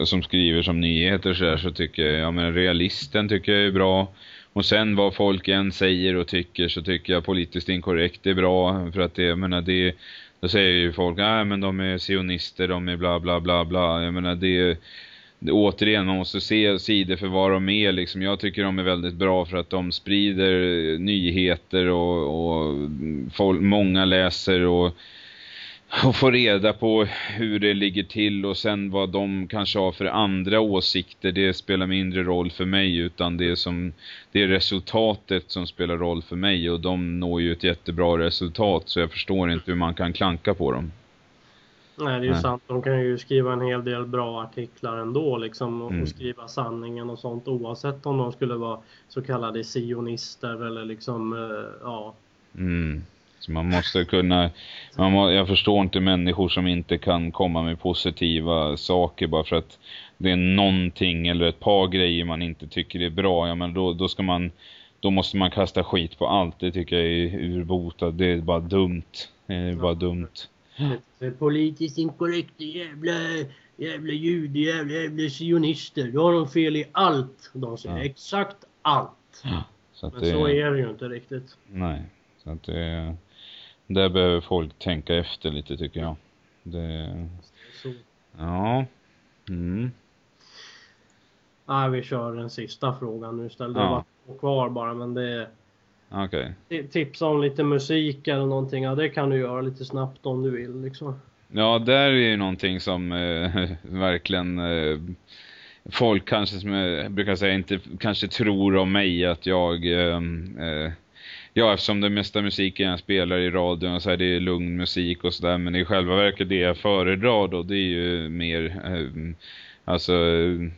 som skriver som nyheter så, här, så tycker jag, ja men realisten tycker jag är bra. Och sen vad folk än säger och tycker så tycker jag politiskt inkorrekt är bra. För att det, jag menar det, då säger ju folk, nej men de är sionister, de är bla bla bla bla. Jag menar det återigen, man måste se sidor för vad de är. Liksom. Jag tycker de är väldigt bra för att de sprider eh, nyheter och, och folk, många läser och, och får reda på hur det ligger till och sen vad de kanske har för andra åsikter. Det spelar mindre roll för mig utan det är, som, det är resultatet som spelar roll för mig och de når ju ett jättebra resultat så jag förstår inte hur man kan klanka på dem. Nej, det är ju sant. De kan ju skriva en hel del bra artiklar ändå liksom och, mm. skriva sanningen och sånt oavsett om de skulle vara så kallade sionister eller liksom, uh, ja. Mm. Så man måste kunna, man må, jag förstår inte människor som inte kan komma med positiva saker bara för att det är någonting eller ett par grejer man inte tycker är bra. Ja, men då, då ska man, då måste man kasta skit på allt. Det tycker jag är urbotat. Det är bara dumt. Det är bara dumt. För politiskt inkorrekta jävla, jävla jude, jävla, jävla sionister. Då har de fel i allt. De säger ja. exakt allt. Ja, så Men det, så är det ju inte riktigt. Nej, så att det, där behöver folk tänka efter lite tycker jag. Det. Ja. Mm. Nej, vi kör den sista frågan nu istället. Ja. Det var två kvar bara, men det. Okay. Tipsa om lite musik eller någonting. Ja, det kan du göra lite snabbt om du vill liksom. Ja, där är ju någonting som eh, *laughs* verkligen eh, folk kanske som jag brukar säga inte kanske tror om mig att jag eh, eh ja eftersom det mesta musiken jag spelar i radion så är det lugn musik och sådär men i själva verket det jag föredrar då det är ju mer eh, Alltså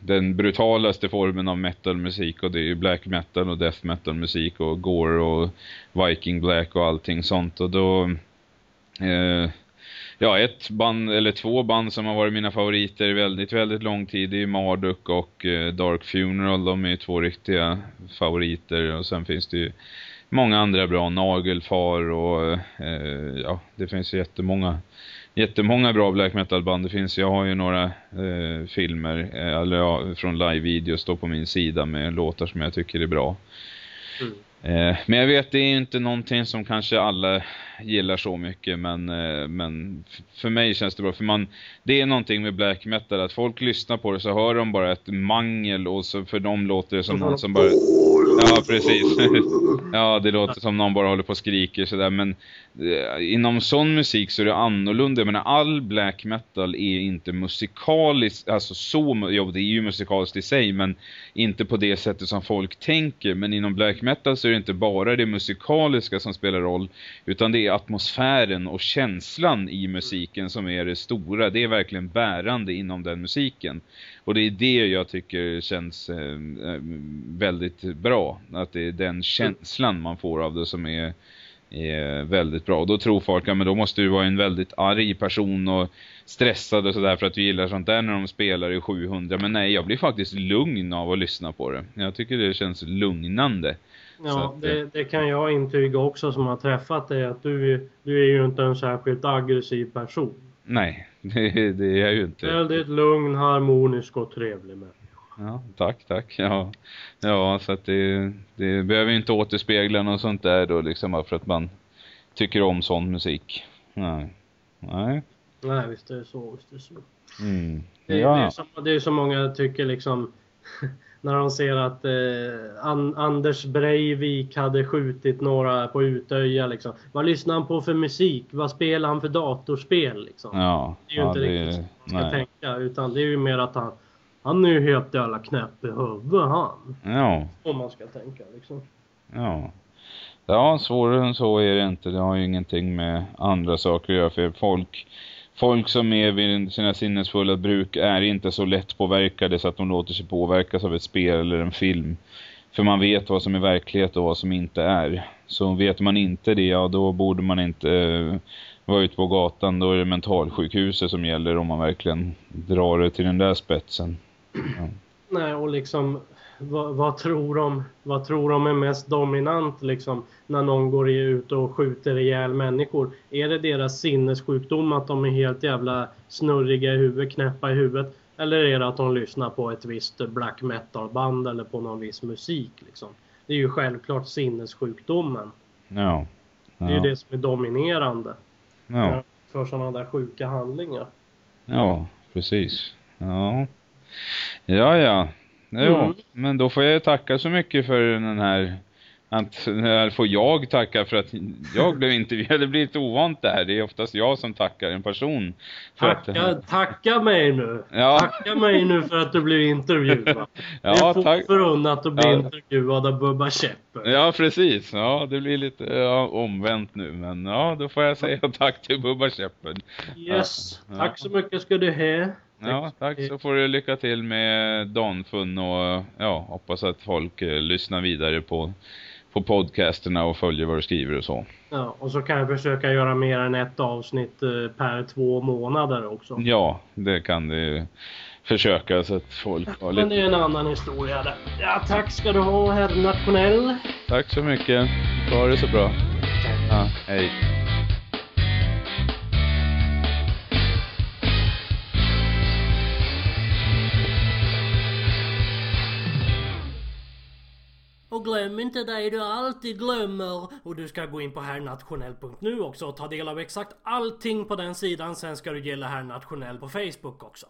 den brutalaste formen av metalmusik och det är ju black metal och death metal musik och gore och viking black och allting sånt. Och då eh, ja ett band eller två band som har varit mina favoriter väldigt väldigt lång tid det är Marduk och eh, Dark Funeral. De är ju två riktiga favoriter. Och sen finns det ju många andra bra. Nagelfar och eh, ja det finns ju jättemånga jättemånga bra black metal band det finns. Jag har ju några eh, filmer eh, eller ja, från live-videos då på min sida med låtar som jag tycker är bra. Mm. Eh, men jag vet det är inte någonting som kanske alla gillar så mycket men, eh, men för mig känns det bra för man det är någonting med black metal att folk lyssnar på det så hör de bara ett mangel och så för dem låter det som någon som bara Ja, precis. *laughs* ja, det låter som någon bara håller på och skriker sådär. Men eh, inom sån musik så är det annorlunda. Jag menar, all black metal är inte musikaliskt, alltså så, jo det är ju musikaliskt i sig, men inte på det sättet som folk tänker. Men inom black metal så är det inte bara det musikaliska som spelar roll, utan det är atmosfären och känslan i musiken som är det stora. Det är verkligen bärande inom den musiken. Och det är det jag tycker känns eh, eh väldigt bra. Att det är den känslan man får av det som är, är väldigt bra. Och då tror folk att ja, då måste du vara en väldigt arg person och stressad och sådär för att du gillar sånt där när de spelar i 700. Men nej, jag blir faktiskt lugn av att lyssna på det. Jag tycker det känns lugnande. Ja, att, det, det, kan jag intyga också som har träffat dig att du, du är ju inte en särskilt aggressiv person. Nej, *laughs* det, det är jag ju inte. Väldigt lugn, harmonisk och trevlig människa. Ja, tack, tack. Ja, ja så att det, det behöver inte återspegla något sånt där då liksom för att man tycker om sån musik. Nej. Nej. Nej, visst är det så, visst är det så. Mm. Det, ja. det, är så, det är så många tycker liksom *laughs* när de ser att eh, An Anders Breivik hade skjutit några på Utöja liksom. Vad lyssnar han på för musik? Vad spelar han för datorspel liksom? Ja, det är ju ja, inte det, riktigt så man ska nej. tänka utan det är ju mer att han han är ju helt jävla knäpp i huvudet han. Ja, Om man ska tänka liksom. ja. Ja, svårare än så är det inte. Det har ju ingenting med andra saker att göra. För folk, folk som är vid sina sinnesfulla bruk är inte så lätt påverkade så att de låter sig påverkas av ett spel eller en film. För man vet vad som är verklighet och vad som inte är. Så vet man inte det, ja då borde man inte eh, vara ute på gatan. Då är det mentalsjukhuset som gäller om man verkligen drar det till den där spetsen. Nej, och liksom vad, vad, tror de, vad tror de är mest dominant liksom när någon går ut och skjuter ihjäl människor? Är det deras sinnessjukdom att de är helt jävla snurriga i huvudet, knäppa i huvudet? Eller är det att de lyssnar på ett visst black metal band eller på någon viss musik liksom? Det är ju självklart sinnessjukdomen. Ja. Det är ju det som är dominerande Ja. för sådana där sjuka handlingar. Ja, precis. Ja. Ja, ja. Ja, Mm. men då får jag tacka så mycket för den här att här får jag tacka för att jag blev intervjuad. Det blir lite ovant det här. Det är oftast jag som tackar en person. Tacka, att, tacka mig nu! Ja. Tacka mig nu för att du blev intervjuad. *laughs* Ja, det är tack. förunnat att bli Ja. intervjuad av Bubba Käpper. Ja, precis. Ja, det blir lite ja, omvänt nu. Men ja, då får jag säga tack till Bubba Käppen. Yes, Ja. tack så mycket ska du ha. Ja, tack. Så får du lycka till med Danfun och ja, hoppas att folk eh, lyssnar vidare på, på podcasterna och följer vad du skriver och så. Ja, och så kan jag försöka göra mer än ett avsnitt eh, per två månader också. Ja, det kan du försöka så att folk har Men det lite... är en annan historia där. Ja, tack ska du ha herr Nationell. Tack så mycket. Ha det så bra. Ja, hej. Och glöm inte dig du alltid glömmer. Och du ska gå in på herrnationell.nu också och ta del av exakt allting på den sidan. Sen ska du gilla herrnationell på Facebook också.